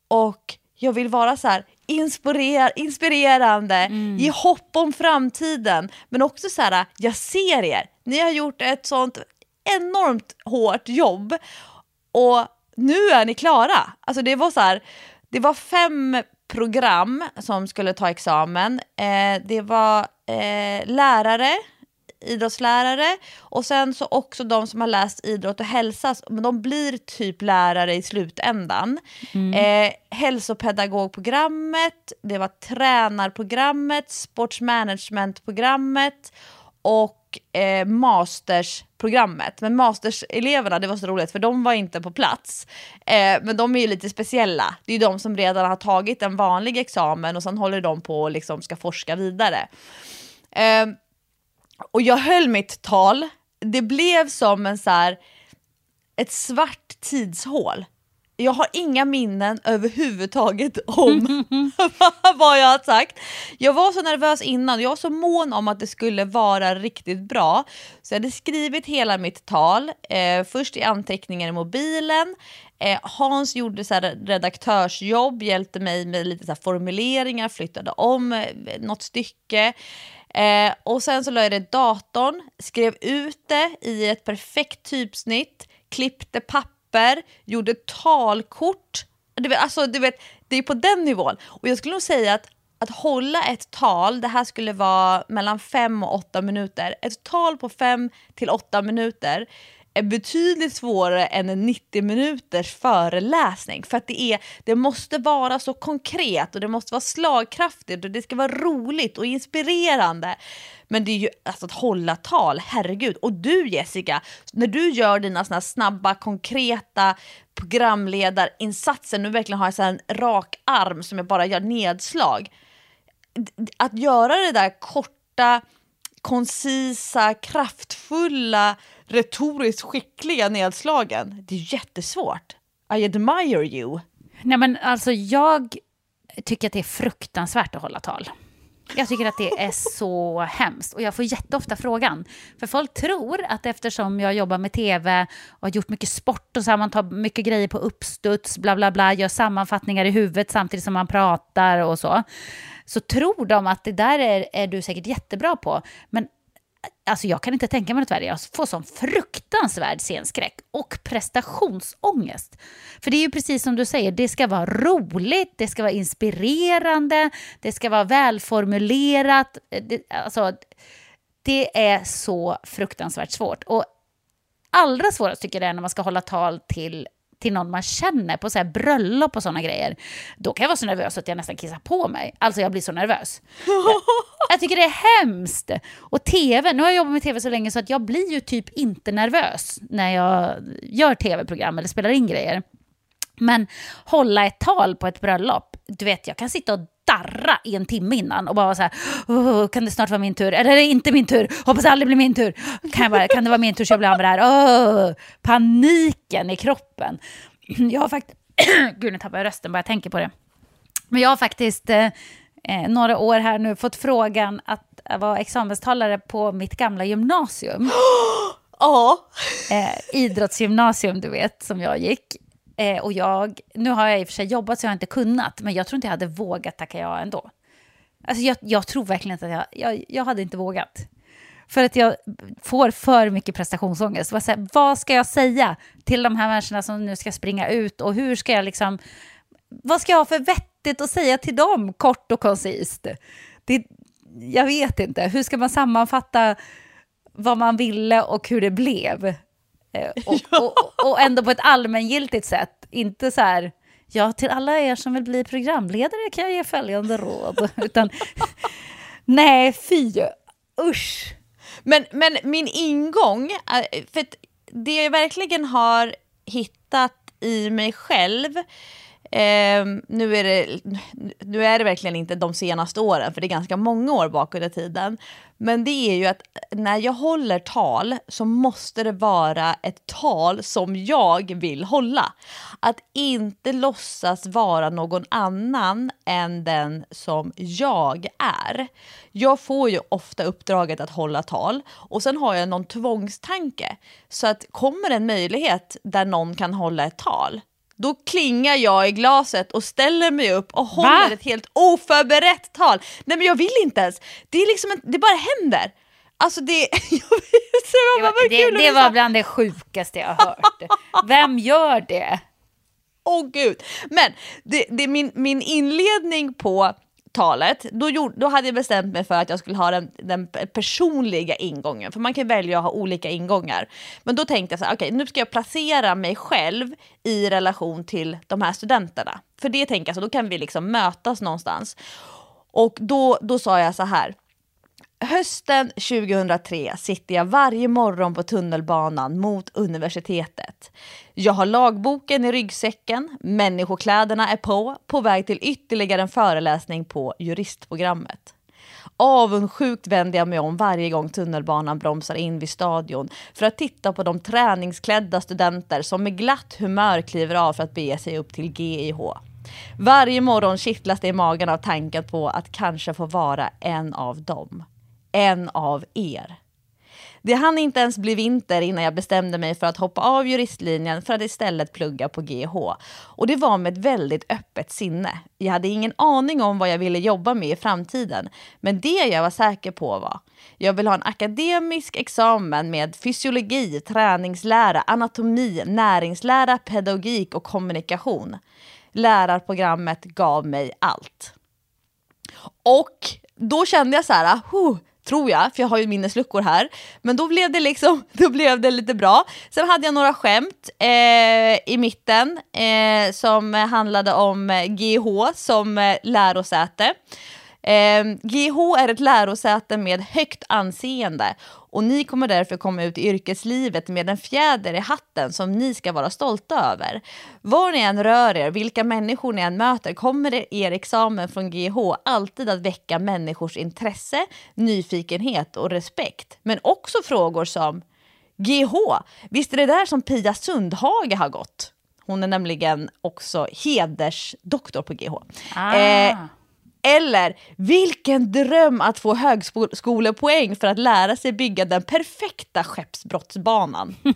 och jag vill vara så här inspirer, inspirerande, ge hopp om framtiden. Men också så här, jag ser er. Ni har gjort ett sånt enormt hårt jobb och nu är ni klara. Alltså det var så här, det var fem program som skulle ta examen. Eh, det var eh, lärare, idrottslärare och sen så också de som har läst idrott och hälsa, men de blir typ lärare i slutändan. Eh, hälsopedagogprogrammet, det var tränarprogrammet, sportsmanagementprogrammet och eh, mastersprogrammet. Men masterseleverna, det var så roligt för de var inte på plats. Eh, men de är ju lite speciella. Det är ju de som redan har tagit en vanlig examen och sen håller de på och liksom ska forska vidare. Eh, och jag höll mitt tal. Det blev som en så här, ett svart tidshål. Jag har inga minnen överhuvudtaget om vad jag har sagt. Jag var så nervös innan, jag var så mån om att det skulle vara riktigt bra. Så jag hade skrivit hela mitt tal, eh, först i anteckningar i mobilen. Eh, Hans gjorde så här redaktörsjobb, hjälpte mig med lite så här formuleringar, flyttade om eh, något stycke. Eh, och sen så la jag det i datorn, skrev ut det i ett perfekt typsnitt, klippte papper, gjorde talkort. Du vet, alltså, du vet, det är på den nivån. Och jag skulle nog säga att att hålla ett tal, det här skulle vara mellan fem och åtta minuter, ett tal på fem till åtta minuter är betydligt svårare än en 90 minuters föreläsning. För att det, är, det måste vara så konkret och det måste vara slagkraftigt och det ska vara roligt och inspirerande. Men det är ju alltså att hålla tal, herregud. Och du Jessica, när du gör dina såna snabba, konkreta programledarinsatser, nu verkligen har jag så en rak arm som jag bara gör nedslag. Att göra det där korta, koncisa, kraftfulla, retoriskt skickliga nedslagen, det är jättesvårt. I admire you. Nej men alltså jag tycker att det är fruktansvärt att hålla tal. Jag tycker att det är så hemskt och jag får jätteofta frågan. För folk tror att eftersom jag jobbar med tv och har gjort mycket sport och så här, man tar mycket grejer på uppstuds, bla bla bla, gör sammanfattningar i huvudet samtidigt som man pratar och så. Så tror de att det där är, är du säkert jättebra på. Men Alltså jag kan inte tänka mig något värre. Jag får sån fruktansvärd scenskräck och prestationsångest. För det är ju precis som du säger, det ska vara roligt, det ska vara inspirerande, det ska vara välformulerat. Eh, det, alltså, det är så fruktansvärt svårt. Och allra svårast tycker jag det är när man ska hålla tal till till någon man känner på så här bröllop och sådana grejer, då kan jag vara så nervös att jag nästan kissar på mig. Alltså jag blir så nervös. Jag, jag tycker det är hemskt. Och tv, nu har jag jobbat med tv så länge så att jag blir ju typ inte nervös när jag gör tv-program eller spelar in grejer. Men hålla ett tal på ett bröllop, du vet jag kan sitta och darra i en timme innan och bara så här, oh, kan det snart vara min tur? Eller är det inte min tur? Hoppas det aldrig blir min tur. Kan, bara, kan det vara min tur så jag blir av med det här? Oh, paniken i kroppen. Jag har faktiskt, gud nu tappar jag rösten bara jag tänker på det. Men jag har faktiskt eh, några år här nu fått frågan att vara examenstalare på mitt gamla gymnasium. Ja. Eh, idrottsgymnasium, du vet, som jag gick. Eh, och jag, nu har jag i och för sig jobbat så jag har inte kunnat, men jag tror inte jag hade vågat tacka ja ändå. Alltså jag, jag tror verkligen inte att jag, jag, jag hade inte vågat. För att jag får för mycket prestationsångest. Vad, här, vad ska jag säga till de här människorna som nu ska springa ut och hur ska jag liksom... Vad ska jag ha för vettigt att säga till dem kort och koncist. Det, jag vet inte, hur ska man sammanfatta vad man ville och hur det blev? Eh, och, och, och ändå på ett allmängiltigt sätt, inte så här Ja, till alla er som vill bli programledare kan jag ge följande råd. Utan, nej, fy, usch. Men, men min ingång, eh, för det jag verkligen har hittat i mig själv, eh, nu, är det, nu är det verkligen inte de senaste åren, för det är ganska många år bakåt i tiden, men det är ju att när jag håller tal så måste det vara ett tal som jag vill hålla. Att inte låtsas vara någon annan än den som jag är. Jag får ju ofta uppdraget att hålla tal och sen har jag någon tvångstanke. Så att kommer en möjlighet där någon kan hålla ett tal, då klingar jag i glaset och ställer mig upp och håller Va? ett helt oförberett tal. Nej men jag vill inte ens. Det, är liksom en, det bara händer. Alltså det... det var, det, det, var bland det sjukaste jag har hört. Vem gör det? Åh oh, gud. Men det, det, min, min inledning på talet, då, gjorde, då hade jag bestämt mig för att jag skulle ha den, den personliga ingången. För man kan välja att ha olika ingångar. Men då tänkte jag så här, okej okay, nu ska jag placera mig själv i relation till de här studenterna. För det tänker jag så, då kan vi liksom mötas någonstans. Och då, då sa jag så här, Hösten 2003 sitter jag varje morgon på tunnelbanan mot universitetet. Jag har lagboken i ryggsäcken, människokläderna är på, på väg till ytterligare en föreläsning på juristprogrammet. Avundsjukt vänder jag mig om varje gång tunnelbanan bromsar in vid stadion för att titta på de träningsklädda studenter som med glatt humör kliver av för att bege sig upp till GIH. Varje morgon kittlas det i magen av tanken på att kanske få vara en av dem en av er. Det hann inte ens bli vinter innan jag bestämde mig för att hoppa av juristlinjen för att istället plugga på GH. Och det var med ett väldigt öppet sinne. Jag hade ingen aning om vad jag ville jobba med i framtiden, men det jag var säker på var jag vill ha en akademisk examen med fysiologi, träningslära, anatomi, näringslära, pedagogik och kommunikation. Lärarprogrammet gav mig allt. Och då kände jag så här, huh, tror jag, för jag har ju minnesluckor här. Men då blev det liksom, då blev det lite bra. Sen hade jag några skämt eh, i mitten eh, som handlade om eh, GH som eh, lärosäte. Eh, GH är ett lärosäte med högt anseende och ni kommer därför komma ut i yrkeslivet med en fjäder i hatten som ni ska vara stolta över. Var ni än rör er, vilka människor ni än möter kommer er examen från GH alltid att väcka människors intresse, nyfikenhet och respekt. Men också frågor som GH, visst är det där som Pia Sundhage har gått? Hon är nämligen också hedersdoktor på GH. Ah. Eh, eller vilken dröm att få högskolepoäng för att lära sig bygga den perfekta skeppsbrottsbanan.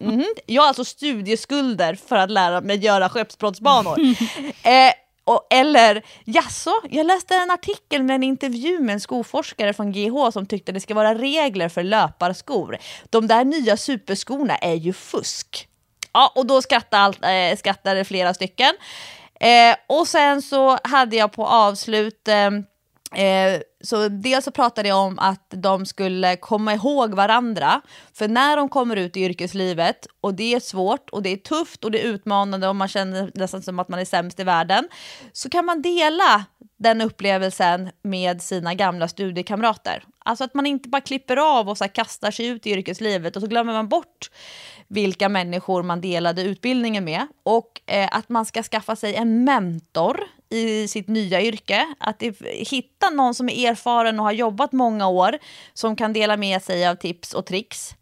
Mm. Jag har alltså studieskulder för att lära mig göra skeppsbrottsbanor. eh, och, eller, jaså, jag läste en artikel med en intervju med en skoforskare från GH som tyckte det ska vara regler för löparskor. De där nya superskorna är ju fusk. Ja, och då skrattade, allt, äh, skrattade flera stycken. Eh, och sen så hade jag på avslut eh, Eh, så dels så pratade jag om att de skulle komma ihåg varandra. För när de kommer ut i yrkeslivet, och det är svårt och det är tufft och det är utmanande och man känner nästan som att man är sämst i världen, så kan man dela den upplevelsen med sina gamla studiekamrater. Alltså att man inte bara klipper av och så kastar sig ut i yrkeslivet och så glömmer man bort vilka människor man delade utbildningen med. Och eh, att man ska skaffa sig en mentor i sitt nya yrke. Att hitta någon som är erfaren och har jobbat många år som kan dela med sig av tips och tricks.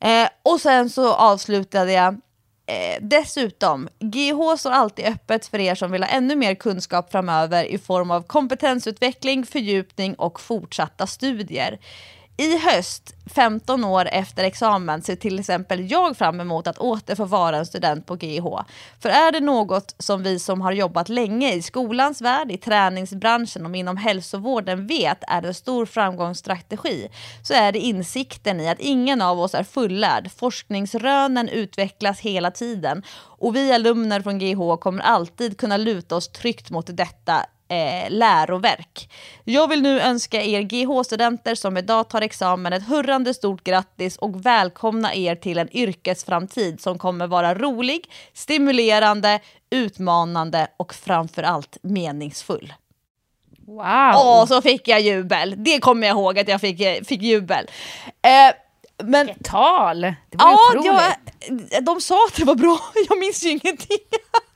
Eh, och sen så avslutade jag Eh, dessutom, GH står alltid öppet för er som vill ha ännu mer kunskap framöver i form av kompetensutveckling, fördjupning och fortsatta studier. I höst, 15 år efter examen, ser till exempel jag fram emot att åter få vara en student på GH. För är det något som vi som har jobbat länge i skolans värld, i träningsbranschen och inom hälsovården vet är en stor framgångsstrategi, så är det insikten i att ingen av oss är fullärd. Forskningsrönen utvecklas hela tiden och vi alumner från GH kommer alltid kunna luta oss tryggt mot detta eh, läroverk. Jag vill nu önska er GH-studenter som idag tar examen ett hurrande stort grattis och välkomna er till en yrkesframtid som kommer vara rolig, stimulerande, utmanande och framförallt meningsfull. Wow! Åh, så fick jag jubel. Det kommer jag ihåg att jag fick, eh, fick jubel. Eh, men Vilket tal! Det var ja, otroligt. jag, de sa att det var bra. Jag minns ju ingenting.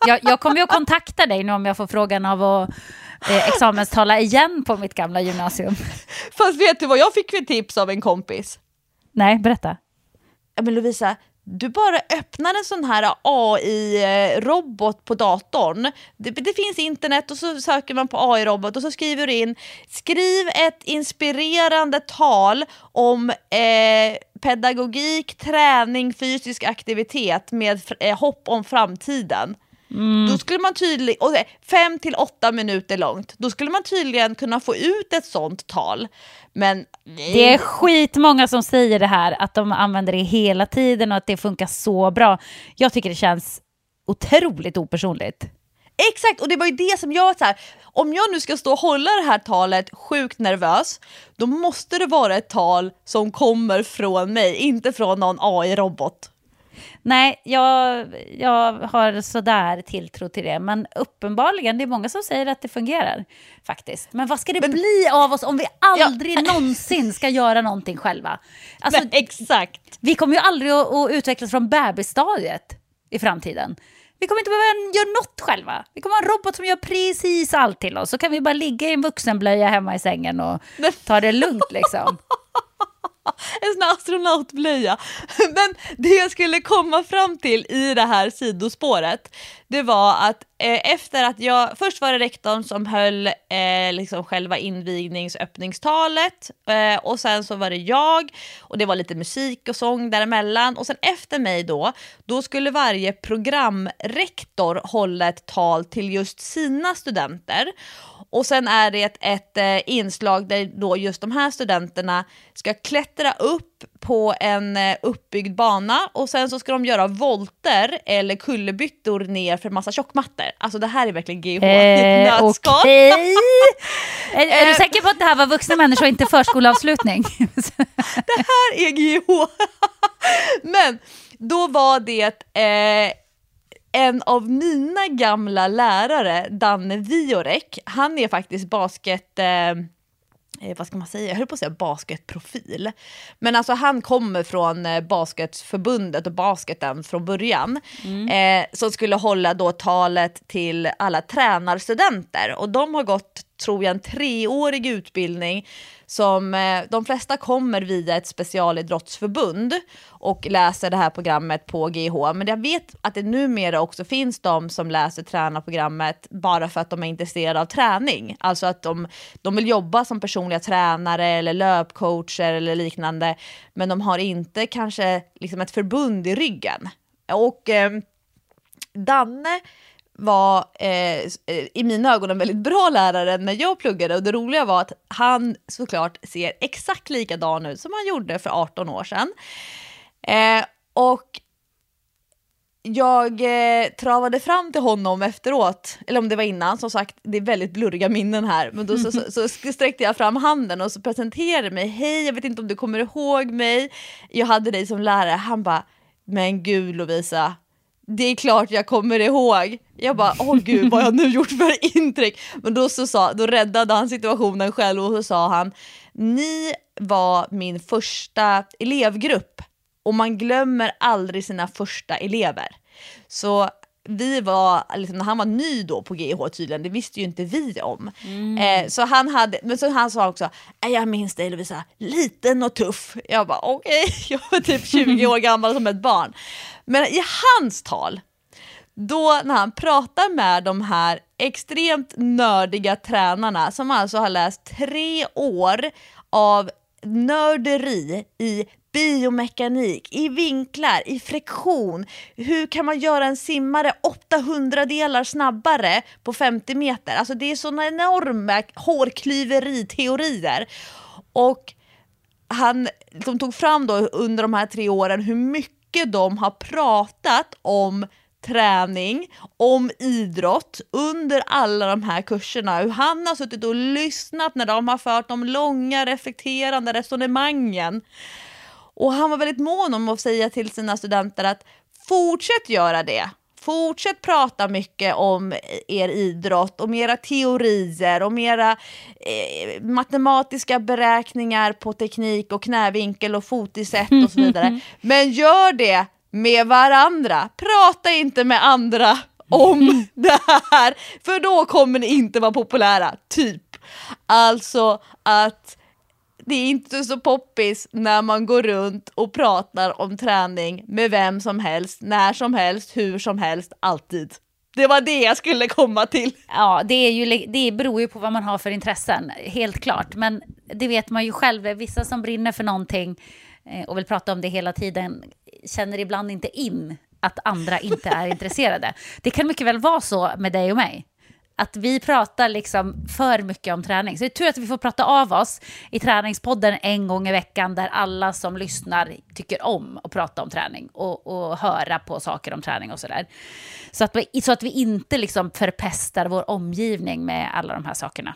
Jag, jag kommer ju att kontakta dig nu om jag får frågan av att eh, examenstala igen på mitt gamla gymnasium. Fast vet du vad jag fick för tips av en kompis? Nej, berätta. Men Lovisa, du bara öppnar en sån här AI-robot på datorn. Det, det finns internet och så söker man på AI-robot och så skriver du in skriv ett inspirerande tal om eh, pedagogik, träning, fysisk aktivitet med eh, hopp om framtiden. Då skulle man tydligen, och fem till åtta minuter långt, då skulle man tydligen kunna få ut ett sånt tal. Men. Det är skitmånga som säger det här, att de använder det hela tiden och att det funkar så bra. Jag tycker det känns otroligt opersonligt. Exakt, och det var ju det som jag så här, om jag nu ska stå och hålla det här talet sjukt nervös, då måste det vara ett tal som kommer från mig, inte från någon AI-robot. Nej, jag, jag har sådär tilltro till det. Men uppenbarligen, det är många som säger att det fungerar faktiskt. Men vad ska det bli av oss om vi aldrig någonsin ska göra någonting själva? Alltså, Nej, exakt. vi kommer ju aldrig att, att utvecklas från bebisstadiet i framtiden. Vi kommer inte behöva göra något själva. Vi kommer ha en robot som gör precis allt till oss. Så kan vi bara ligga i en vuxenblöja hemma i sängen och ta det lugnt liksom. En sån här astronautblöja. Men det jag skulle komma fram till i det här sidospåret, det var att eh, efter att jag, först var det rektorn som höll eh, liksom själva invigningsöppningstalet eh, och sen så var det jag och det var lite musik och sång däremellan och sen efter mig då, då skulle varje programrektor hålla ett tal till just sina studenter. Och sen är det ett, eh, inslag där då just de här studenterna ska klättra upp på en eh, uppbyggd bana och sen så ska de göra volter eller kullerbyttor ner för massa tjockmattor. Alltså det här är verkligen GH Eh. Okej. Är, är du säker på att det här var vuxna människor och inte förskoleavslutning? det här är GH. Men då var det eh, en av mina gamla lärare, Danne Viorek, han är faktiskt basket... Eh, eh, vad ska man säga, jag höll på att säga basketprofil. Men alltså han kommer från eh, basketförbundet och basketen från början. Eh, som skulle hålla då talet till alla tränarstudenter. Och de har gått, tror jag, en treårig utbildning som eh, de flesta kommer via ett specialidrottsförbund och läser det här programmet på GH. Men jag vet att det numera också finns de som läser tränarprogrammet bara för att de är intresserade av träning. Alltså att de, de vill jobba som personliga tränare eller löpcoacher eller liknande. Men de har inte kanske liksom ett förbund i ryggen. Och eh, Danne var eh, eh, i mina ögon en väldigt bra lärare när jag pluggade. Och det roliga var att han såklart ser exakt likadan ut som han gjorde för 18 år sedan. Eh, och jag eh, travade fram till honom efteråt, eller om det var innan, som sagt det är väldigt blurriga minnen här, men då så, så, så sträckte jag fram handen och så presenterade mig, hej jag vet inte om du kommer ihåg mig, jag hade dig som lärare, han bara, men gud Lovisa, det är klart jag kommer ihåg. Jag bara, åh gud vad har jag nu gjort för intryck? Men då, så sa, då räddade han situationen själv och så sa han, ni var min första elevgrupp och man glömmer aldrig sina första elever. Så vi var, liksom, när han var ny då på GH tydligen, det visste ju inte vi om. Eh, så han hade, men så han sa också, "Nej, jag minns dig Lovisa, liten och tuff. Jag bara okej, jag var typ 20 år gammal som ett barn. Men i hans tal, då när han pratar med de här extremt nördiga tränarna som alltså har läst tre år av nörderi i biomekanik, i vinklar, i friktion. Hur kan man göra en simmare 800 delar snabbare på 50 meter? Alltså det är sådana enorma hårklyveriteorier. Och han, de tog fram då under de här tre åren hur mycket de har pratat om träning, om idrott under alla de här kurserna. Hur han har suttit och lyssnat när de har fört de långa reflekterande resonemangen. Och han var väldigt mån om att säga till sina studenter att fortsätt göra det. Fortsätt prata mycket om er idrott, om era teorier, om era eh, matematiska beräkningar på teknik och knävinkel och fotisätt och så vidare. Men gör det med varandra. Prata inte med andra om det här, för då kommer ni inte vara populära, typ. Alltså att det är inte så poppis när man går runt och pratar om träning med vem som helst, när som helst, hur som helst, alltid. Det var det jag skulle komma till. Ja, det, är ju, det beror ju på vad man har för intressen, helt klart. Men det vet man ju själv, vissa som brinner för någonting eh, och vill prata om det hela tiden känner ibland inte in att andra inte är intresserade. Det kan mycket väl vara så med dig och mig att vi pratar liksom för mycket om träning. Så det är tur att vi får prata av oss i träningspodden en gång i veckan där alla som lyssnar tycker om att prata om träning och, och höra på saker om träning och sådär. Så att vi, så att vi inte liksom förpestar vår omgivning med alla de här sakerna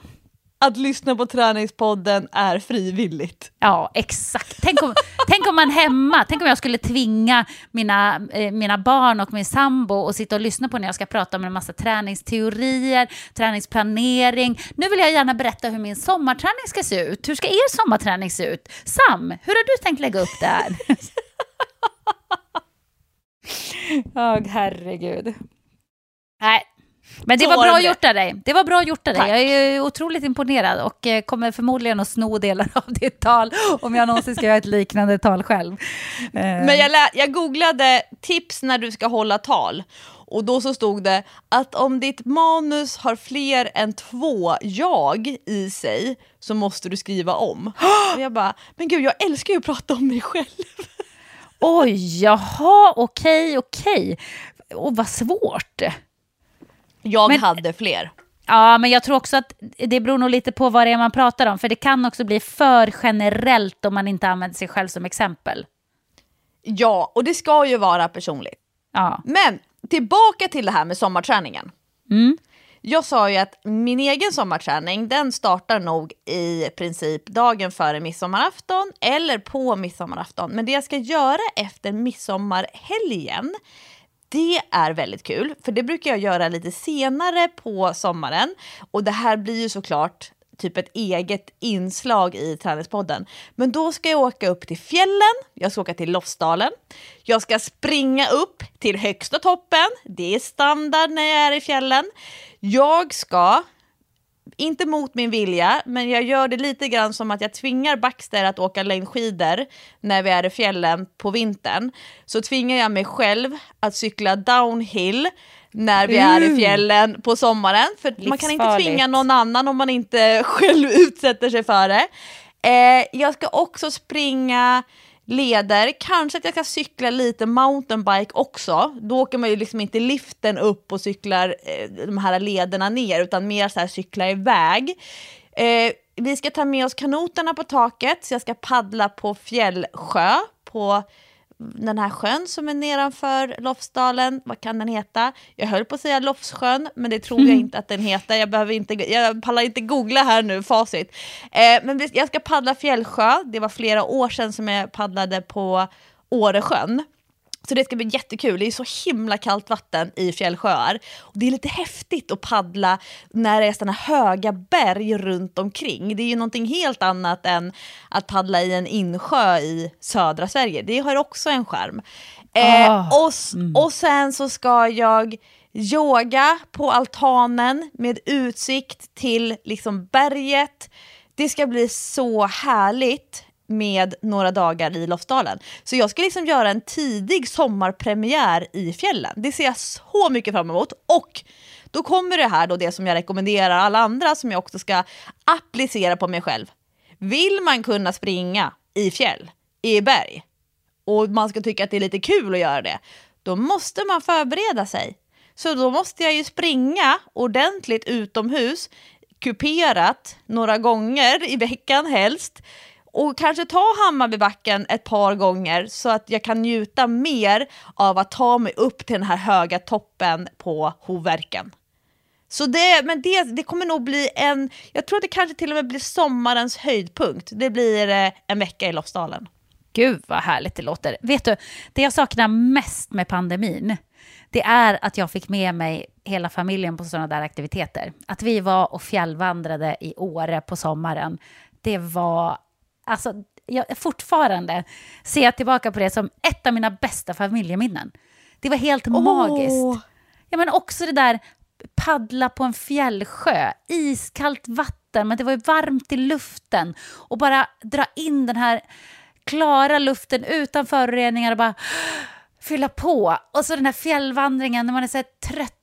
att lyssna på träningspodden är frivilligt. Ja, exakt. Tänk om, tänk om man hemma, tänk om jag skulle tvinga mina, eh, mina barn och min sambo att sitta och lyssna på när jag ska prata om en massa träningsteorier, träningsplanering. Nu vill jag gärna berätta hur min sommarträning ska se ut. Hur ska er sommarträning se ut? Sam, hur har du tänkt lägga upp det här? Åh, oh, herregud. Nej, men det var bra gjort av dig. Det var bra gjort av dig. Jag är otroligt imponerad och eh, kommer förmodligen att sno delar av ditt tal om jag någonsin ska göra ett liknande tal själv. Eh. Men jag, jag googlade tips när du ska hålla tal och då så stod det att om ditt manus har fler än två jag i sig så måste du skriva om. Och jag bara, men gud jag älskar ju att prata om mig själv. Oj, jaha, okej, okej. Och vad svårt. Jag men, hade fler. Ja, men jag tror också att det beror nog lite på vad det är man pratar om. För det kan också bli för generellt om man inte använder sig själv som exempel. Ja, och det ska ju vara personligt. Ja. Men tillbaka till det här med sommarträningen. Mm. Jag sa ju att min egen sommarträning den startar nog i princip dagen före midsommarafton eller på midsommarafton. Men det jag ska göra efter midsommarhelgen det är väldigt kul, för det brukar jag göra lite senare på sommaren. Och det här blir ju såklart typ ett eget inslag i Träningspodden. Men då ska jag åka upp till fjällen, jag ska åka till Lofsdalen, jag ska springa upp till högsta toppen, det är standard när jag är i fjällen. Jag ska inte mot min vilja, men jag gör det lite grann som att jag tvingar Baxter att åka längdskidor när vi är i fjällen på vintern. Så tvingar jag mig själv att cykla downhill när vi är i fjällen på sommaren. För man kan inte tvinga någon annan om man inte själv utsätter sig för det. Eh, jag ska också springa leder. Kanske att jag ska cykla lite mountainbike också. Då åker man ju liksom inte liften upp och cyklar eh, de här lederna ner utan mer så här cykla iväg. Eh, vi ska ta med oss kanoterna på taket så jag ska paddla på Fjällsjö på den här sjön som är nedanför Lofsdalen, vad kan den heta? Jag höll på att säga Lofssjön, men det tror jag inte att den heter. Jag, behöver inte, jag pallar inte googla här nu, facit. Eh, men jag ska paddla Fjällsjö, det var flera år sedan som jag paddlade på Åresjön. Så det ska bli jättekul. Det är så himla kallt vatten i fjällsjöar. Och det är lite häftigt att paddla när det är såna höga berg runt omkring. Det är ju någonting helt annat än att paddla i en insjö i södra Sverige. Det har också en skärm. Eh, oh. och, mm. och sen så ska jag yoga på altanen med utsikt till liksom berget. Det ska bli så härligt med några dagar i Lofsdalen. Så jag ska liksom göra en tidig sommarpremiär i fjällen. Det ser jag så mycket fram emot. Och då kommer det här då det som jag rekommenderar alla andra som jag också ska applicera på mig själv. Vill man kunna springa i fjäll, i berg, och man ska tycka att det är lite kul att göra det, då måste man förbereda sig. Så då måste jag ju springa ordentligt utomhus, kuperat några gånger i veckan helst, och kanske ta Hammarbybacken ett par gånger så att jag kan njuta mer av att ta mig upp till den här höga toppen på Hoverken. Så det, men det, det kommer nog bli en, jag tror att det kanske till och med blir sommarens höjdpunkt. Det blir eh, en vecka i Lofsdalen. Gud vad härligt det låter. Vet du, det jag saknar mest med pandemin, det är att jag fick med mig hela familjen på sådana där aktiviteter. Att vi var och fjällvandrade i Åre på sommaren, det var, alltså jag, fortfarande ser jag tillbaka på det som ett av mina bästa familjeminnen. Det var helt Åh. magiskt. Ja, men också det där paddla på en fjällsjö, iskallt vatten, men det var ju varmt i luften. Och bara dra in den här klara luften utan föroreningar och bara fylla på. Och så den här fjällvandringen när man är så här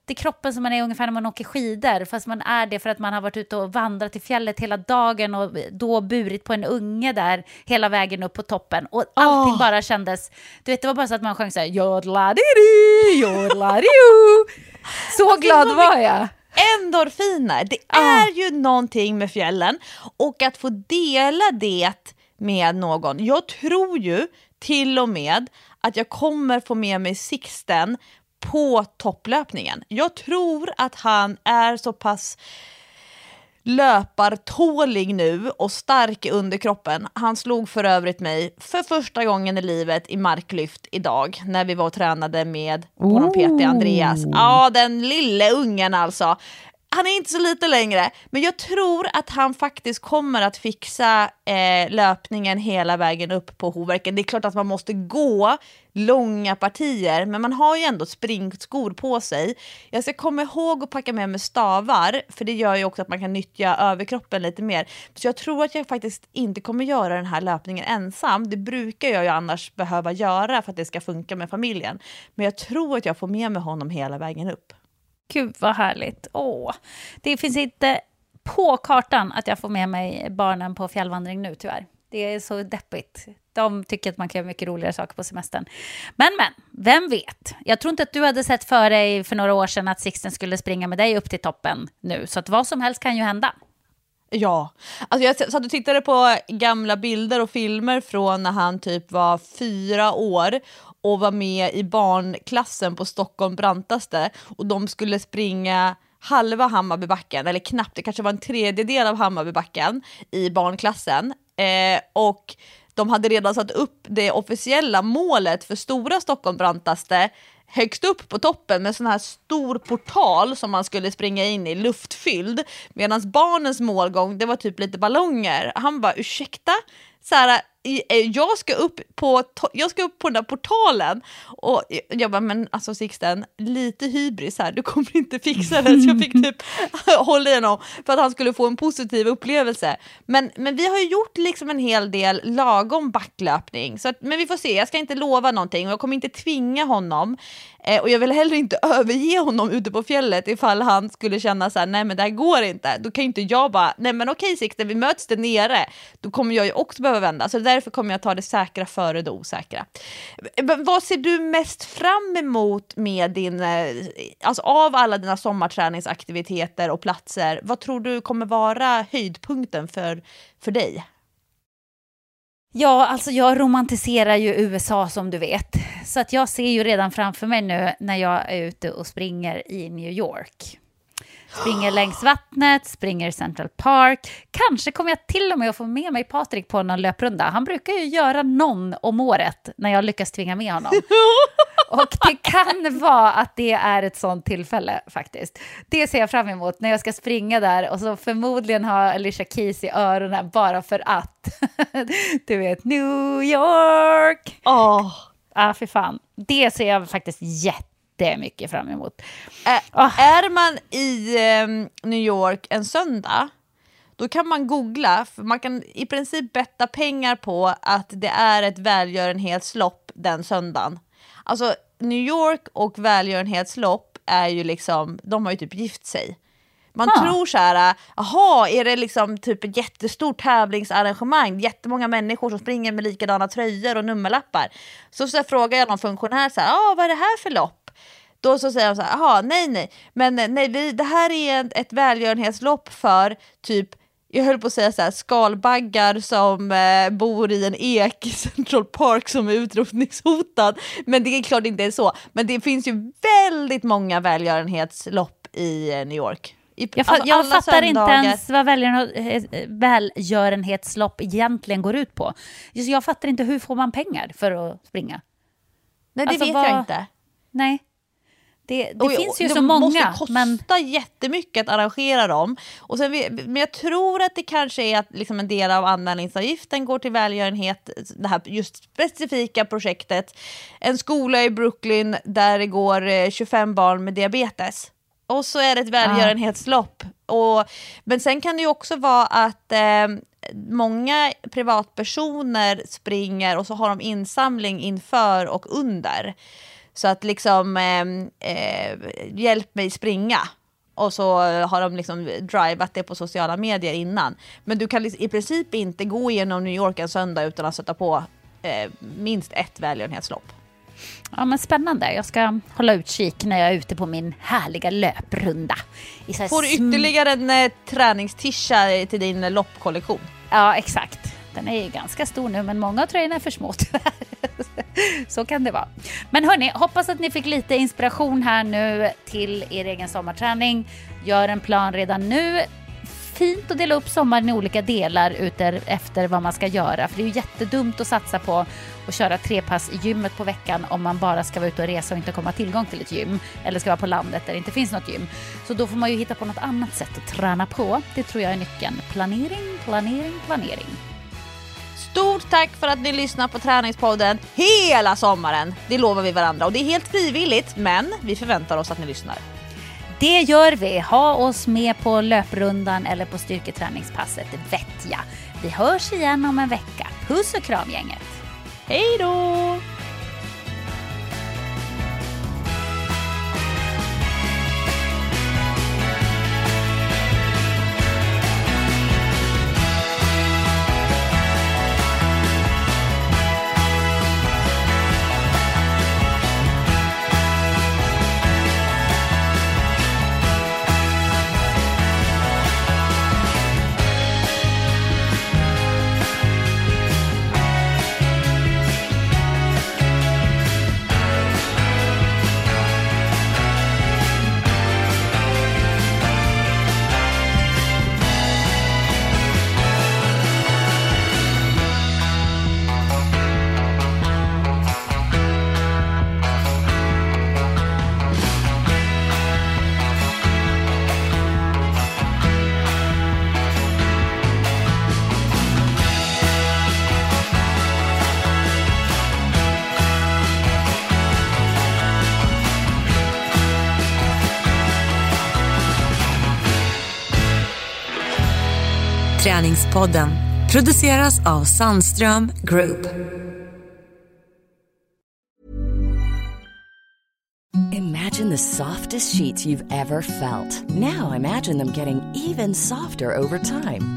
trött i kroppen som man är ungefär när man åker skidor, fast man är det för att man har varit ute och vandrat i fjället hela dagen och då burit på en unge där hela vägen upp på toppen. Och allting Åh. bara kändes, du vet det var bara så att man sjöng så här jodla-di-di, jodla-di-o. Så glad var jag. Endorfiner, det Ah. är ju någonting med fjällen och att få dela det med någon. Jag tror ju till och med att jag kommer få med mig Sixten på topplöpningen. Jag tror att han är så pass löpartålig nu och stark i underkroppen. Han slog för övrigt mig för första gången i livet i marklyft idag när vi var och tränade med vår PT Andreas. Ja, den lille ungen alltså. Han är inte så liten längre, men jag tror att han faktiskt kommer att fixa eh, löpningen hela vägen upp på Hoverken. Det är klart att man måste gå långa partier, men man har ju ändå springskor på sig. Jag ska komma ihåg att packa med mig stavar, för det gör ju också att man kan nyttja överkroppen lite mer. Så jag tror att jag faktiskt inte kommer göra den här löpningen ensam. Det brukar jag ju annars behöva göra för att det ska funka med familjen. Men jag tror att jag får med mig honom hela vägen upp. Gud vad härligt. Åh. Det finns inte på kartan att jag får med mig barnen på fjällvandring nu tyvärr. Det är så deppigt. De tycker att man kan göra mycket roligare saker på semestern. Men, men, vem vet? Jag tror inte att du hade sett för dig för några år sedan att Sixten skulle springa med dig upp till toppen nu. Så att vad som helst kan ju hända. Ja, alltså jag satt och tittade på gamla bilder och filmer från när han typ var fyra år och var med i barnklassen på Stockholm brantaste och de skulle springa halva Hammarbybacken, eller knappt, det kanske var en tredjedel av Hammarbybacken i barnklassen. Eh, och de hade redan satt upp det officiella målet för stora Stockholm brantaste högst upp på toppen med sån här stor portal som man skulle springa in i, luftfylld. Medan barnens målgång, det var typ lite ballonger. Han bara, ursäkta? Så här, jag ska, upp på, jag ska upp på den där portalen. Och jag bara, men alltså Sixten, lite hybris här, du kommer inte fixa det. Så jag fick typ hålla i honom för att han skulle få en positiv upplevelse. Men, men vi har ju gjort liksom en hel del lagom backlöpning. Så att, men vi får se, jag ska inte lova någonting och jag kommer inte tvinga honom. Eh, och jag vill heller inte överge honom ute på fjället ifall han skulle känna så här, nej men det här går inte. Då kan ju inte jag bara, nej men okej Sixten, vi möts där nere. Då kommer jag ju också behöva vända. Så därför kommer jag ta det säkra före det osäkra. Vad ser du mest fram emot med din, eh, alltså av alla dina sommarträningsaktiviteter och platser, vad tror du kommer vara höjdpunkten för, för dig? Ja, alltså jag romantiserar ju USA som du vet. Så att jag ser ju redan framför mig nu när jag är ute och springer i New York. Springer längs vattnet, springer i Central Park. Kanske kommer jag till och med att få med mig Patrik på någon löprunda. Han brukar ju göra någon om året när jag lyckas tvinga med honom. Och det kan vara att det är ett sånt tillfälle faktiskt. Det ser jag fram emot när jag ska springa där och så förmodligen ha Alicia Keys i öronen bara för att. Du vet, New York! Åh, Ah, för fan. Det ser jag faktiskt jättemycket fram emot. Ä- Ah. Är man i ehm, New York en söndag, då kan man googla, för man kan i princip betta pengar på att det är ett välgörenhetslopp den söndagen. Alltså New York och välgörenhetslopp är ju liksom, de har ju typ gift sig. Man Ja. tror så här, jaha, är det liksom typ ett jättestort tävlingsarrangemang, jättemånga människor som springer med likadana tröjor och nummerlappar. Så, så frågar jag någon funktionär så här, ah, vad är det här för lopp? Då så säger de så här, jaha, nej nej, men eh, nej, vi, det här är ett, ett välgörenhetslopp för typ jag höll på att säga så här, skalbaggar som eh, bor i en ek i Central Park som är utrotningshotad. Men det är klart det inte är så. Men det finns ju väldigt många välgörenhetslopp i eh, New York. I, Jag, fa- jag fattar inte söndagar. ens vad eh, välgörenhetslopp egentligen går ut på. Just Jag fattar inte hur får man pengar för att springa? Nej, det alltså, vet vad- jag inte. Nej. Det, det Och- finns ju det så många. måste kosta Men jättemycket att arrangera dem. Och sen, men jag tror att det kanske är att liksom en del av anmälningsavgiften går till välgörenhet, det här just specifika projektet. En skola i Brooklyn där det går eh, 25 barn med diabetes. Och så är det ett välgörenhetslopp. Och, men sen kan det ju också vara att eh, många privatpersoner springer och så har de insamling inför och under. Så att liksom, eh, eh, hjälp mig springa. Och så har de liksom drivat det på sociala medier innan. Men du kan liksom i princip inte gå igenom New York en söndag utan att sätta på eh, minst ett välgörenhetslopp. Ja, men spännande. Jag ska hålla utkik när jag är ute på min härliga löprunda. Får du ytterligare en eh, träningstisha till din loppkollektion? Ja, exakt. Den är ju ganska stor nu, men många av tröjorna är för små tyvärr. Så kan det vara. Men hörni, hoppas att ni fick lite inspiration här nu till er egen sommarträning. Gör en plan redan nu. Fint att dela upp sommaren i olika delar ute efter vad man ska göra. För det är ju jättedumt att satsa på att köra tre pass i gymmet på veckan om man bara ska vara ute och resa och inte komma tillgång till ett gym. Eller ska vara på landet där det inte finns något gym. Så då får man ju hitta på något annat sätt att träna på. Det tror jag är nyckeln. Planering, planering, planering. Stort tack för att ni lyssnar på Träningspodden hela sommaren. Det lovar vi varandra och det är helt frivilligt men vi förväntar oss att ni lyssnar. Det gör vi. Ha oss med på löprundan eller på styrketräningspasset, vet jag. Vi hörs igen om en vecka. Puss och kram gänget! Hej då! Träningspodden produceras av Sandström Group. Imagine the softest sheets you've ever felt. Now imagine them getting even softer over time.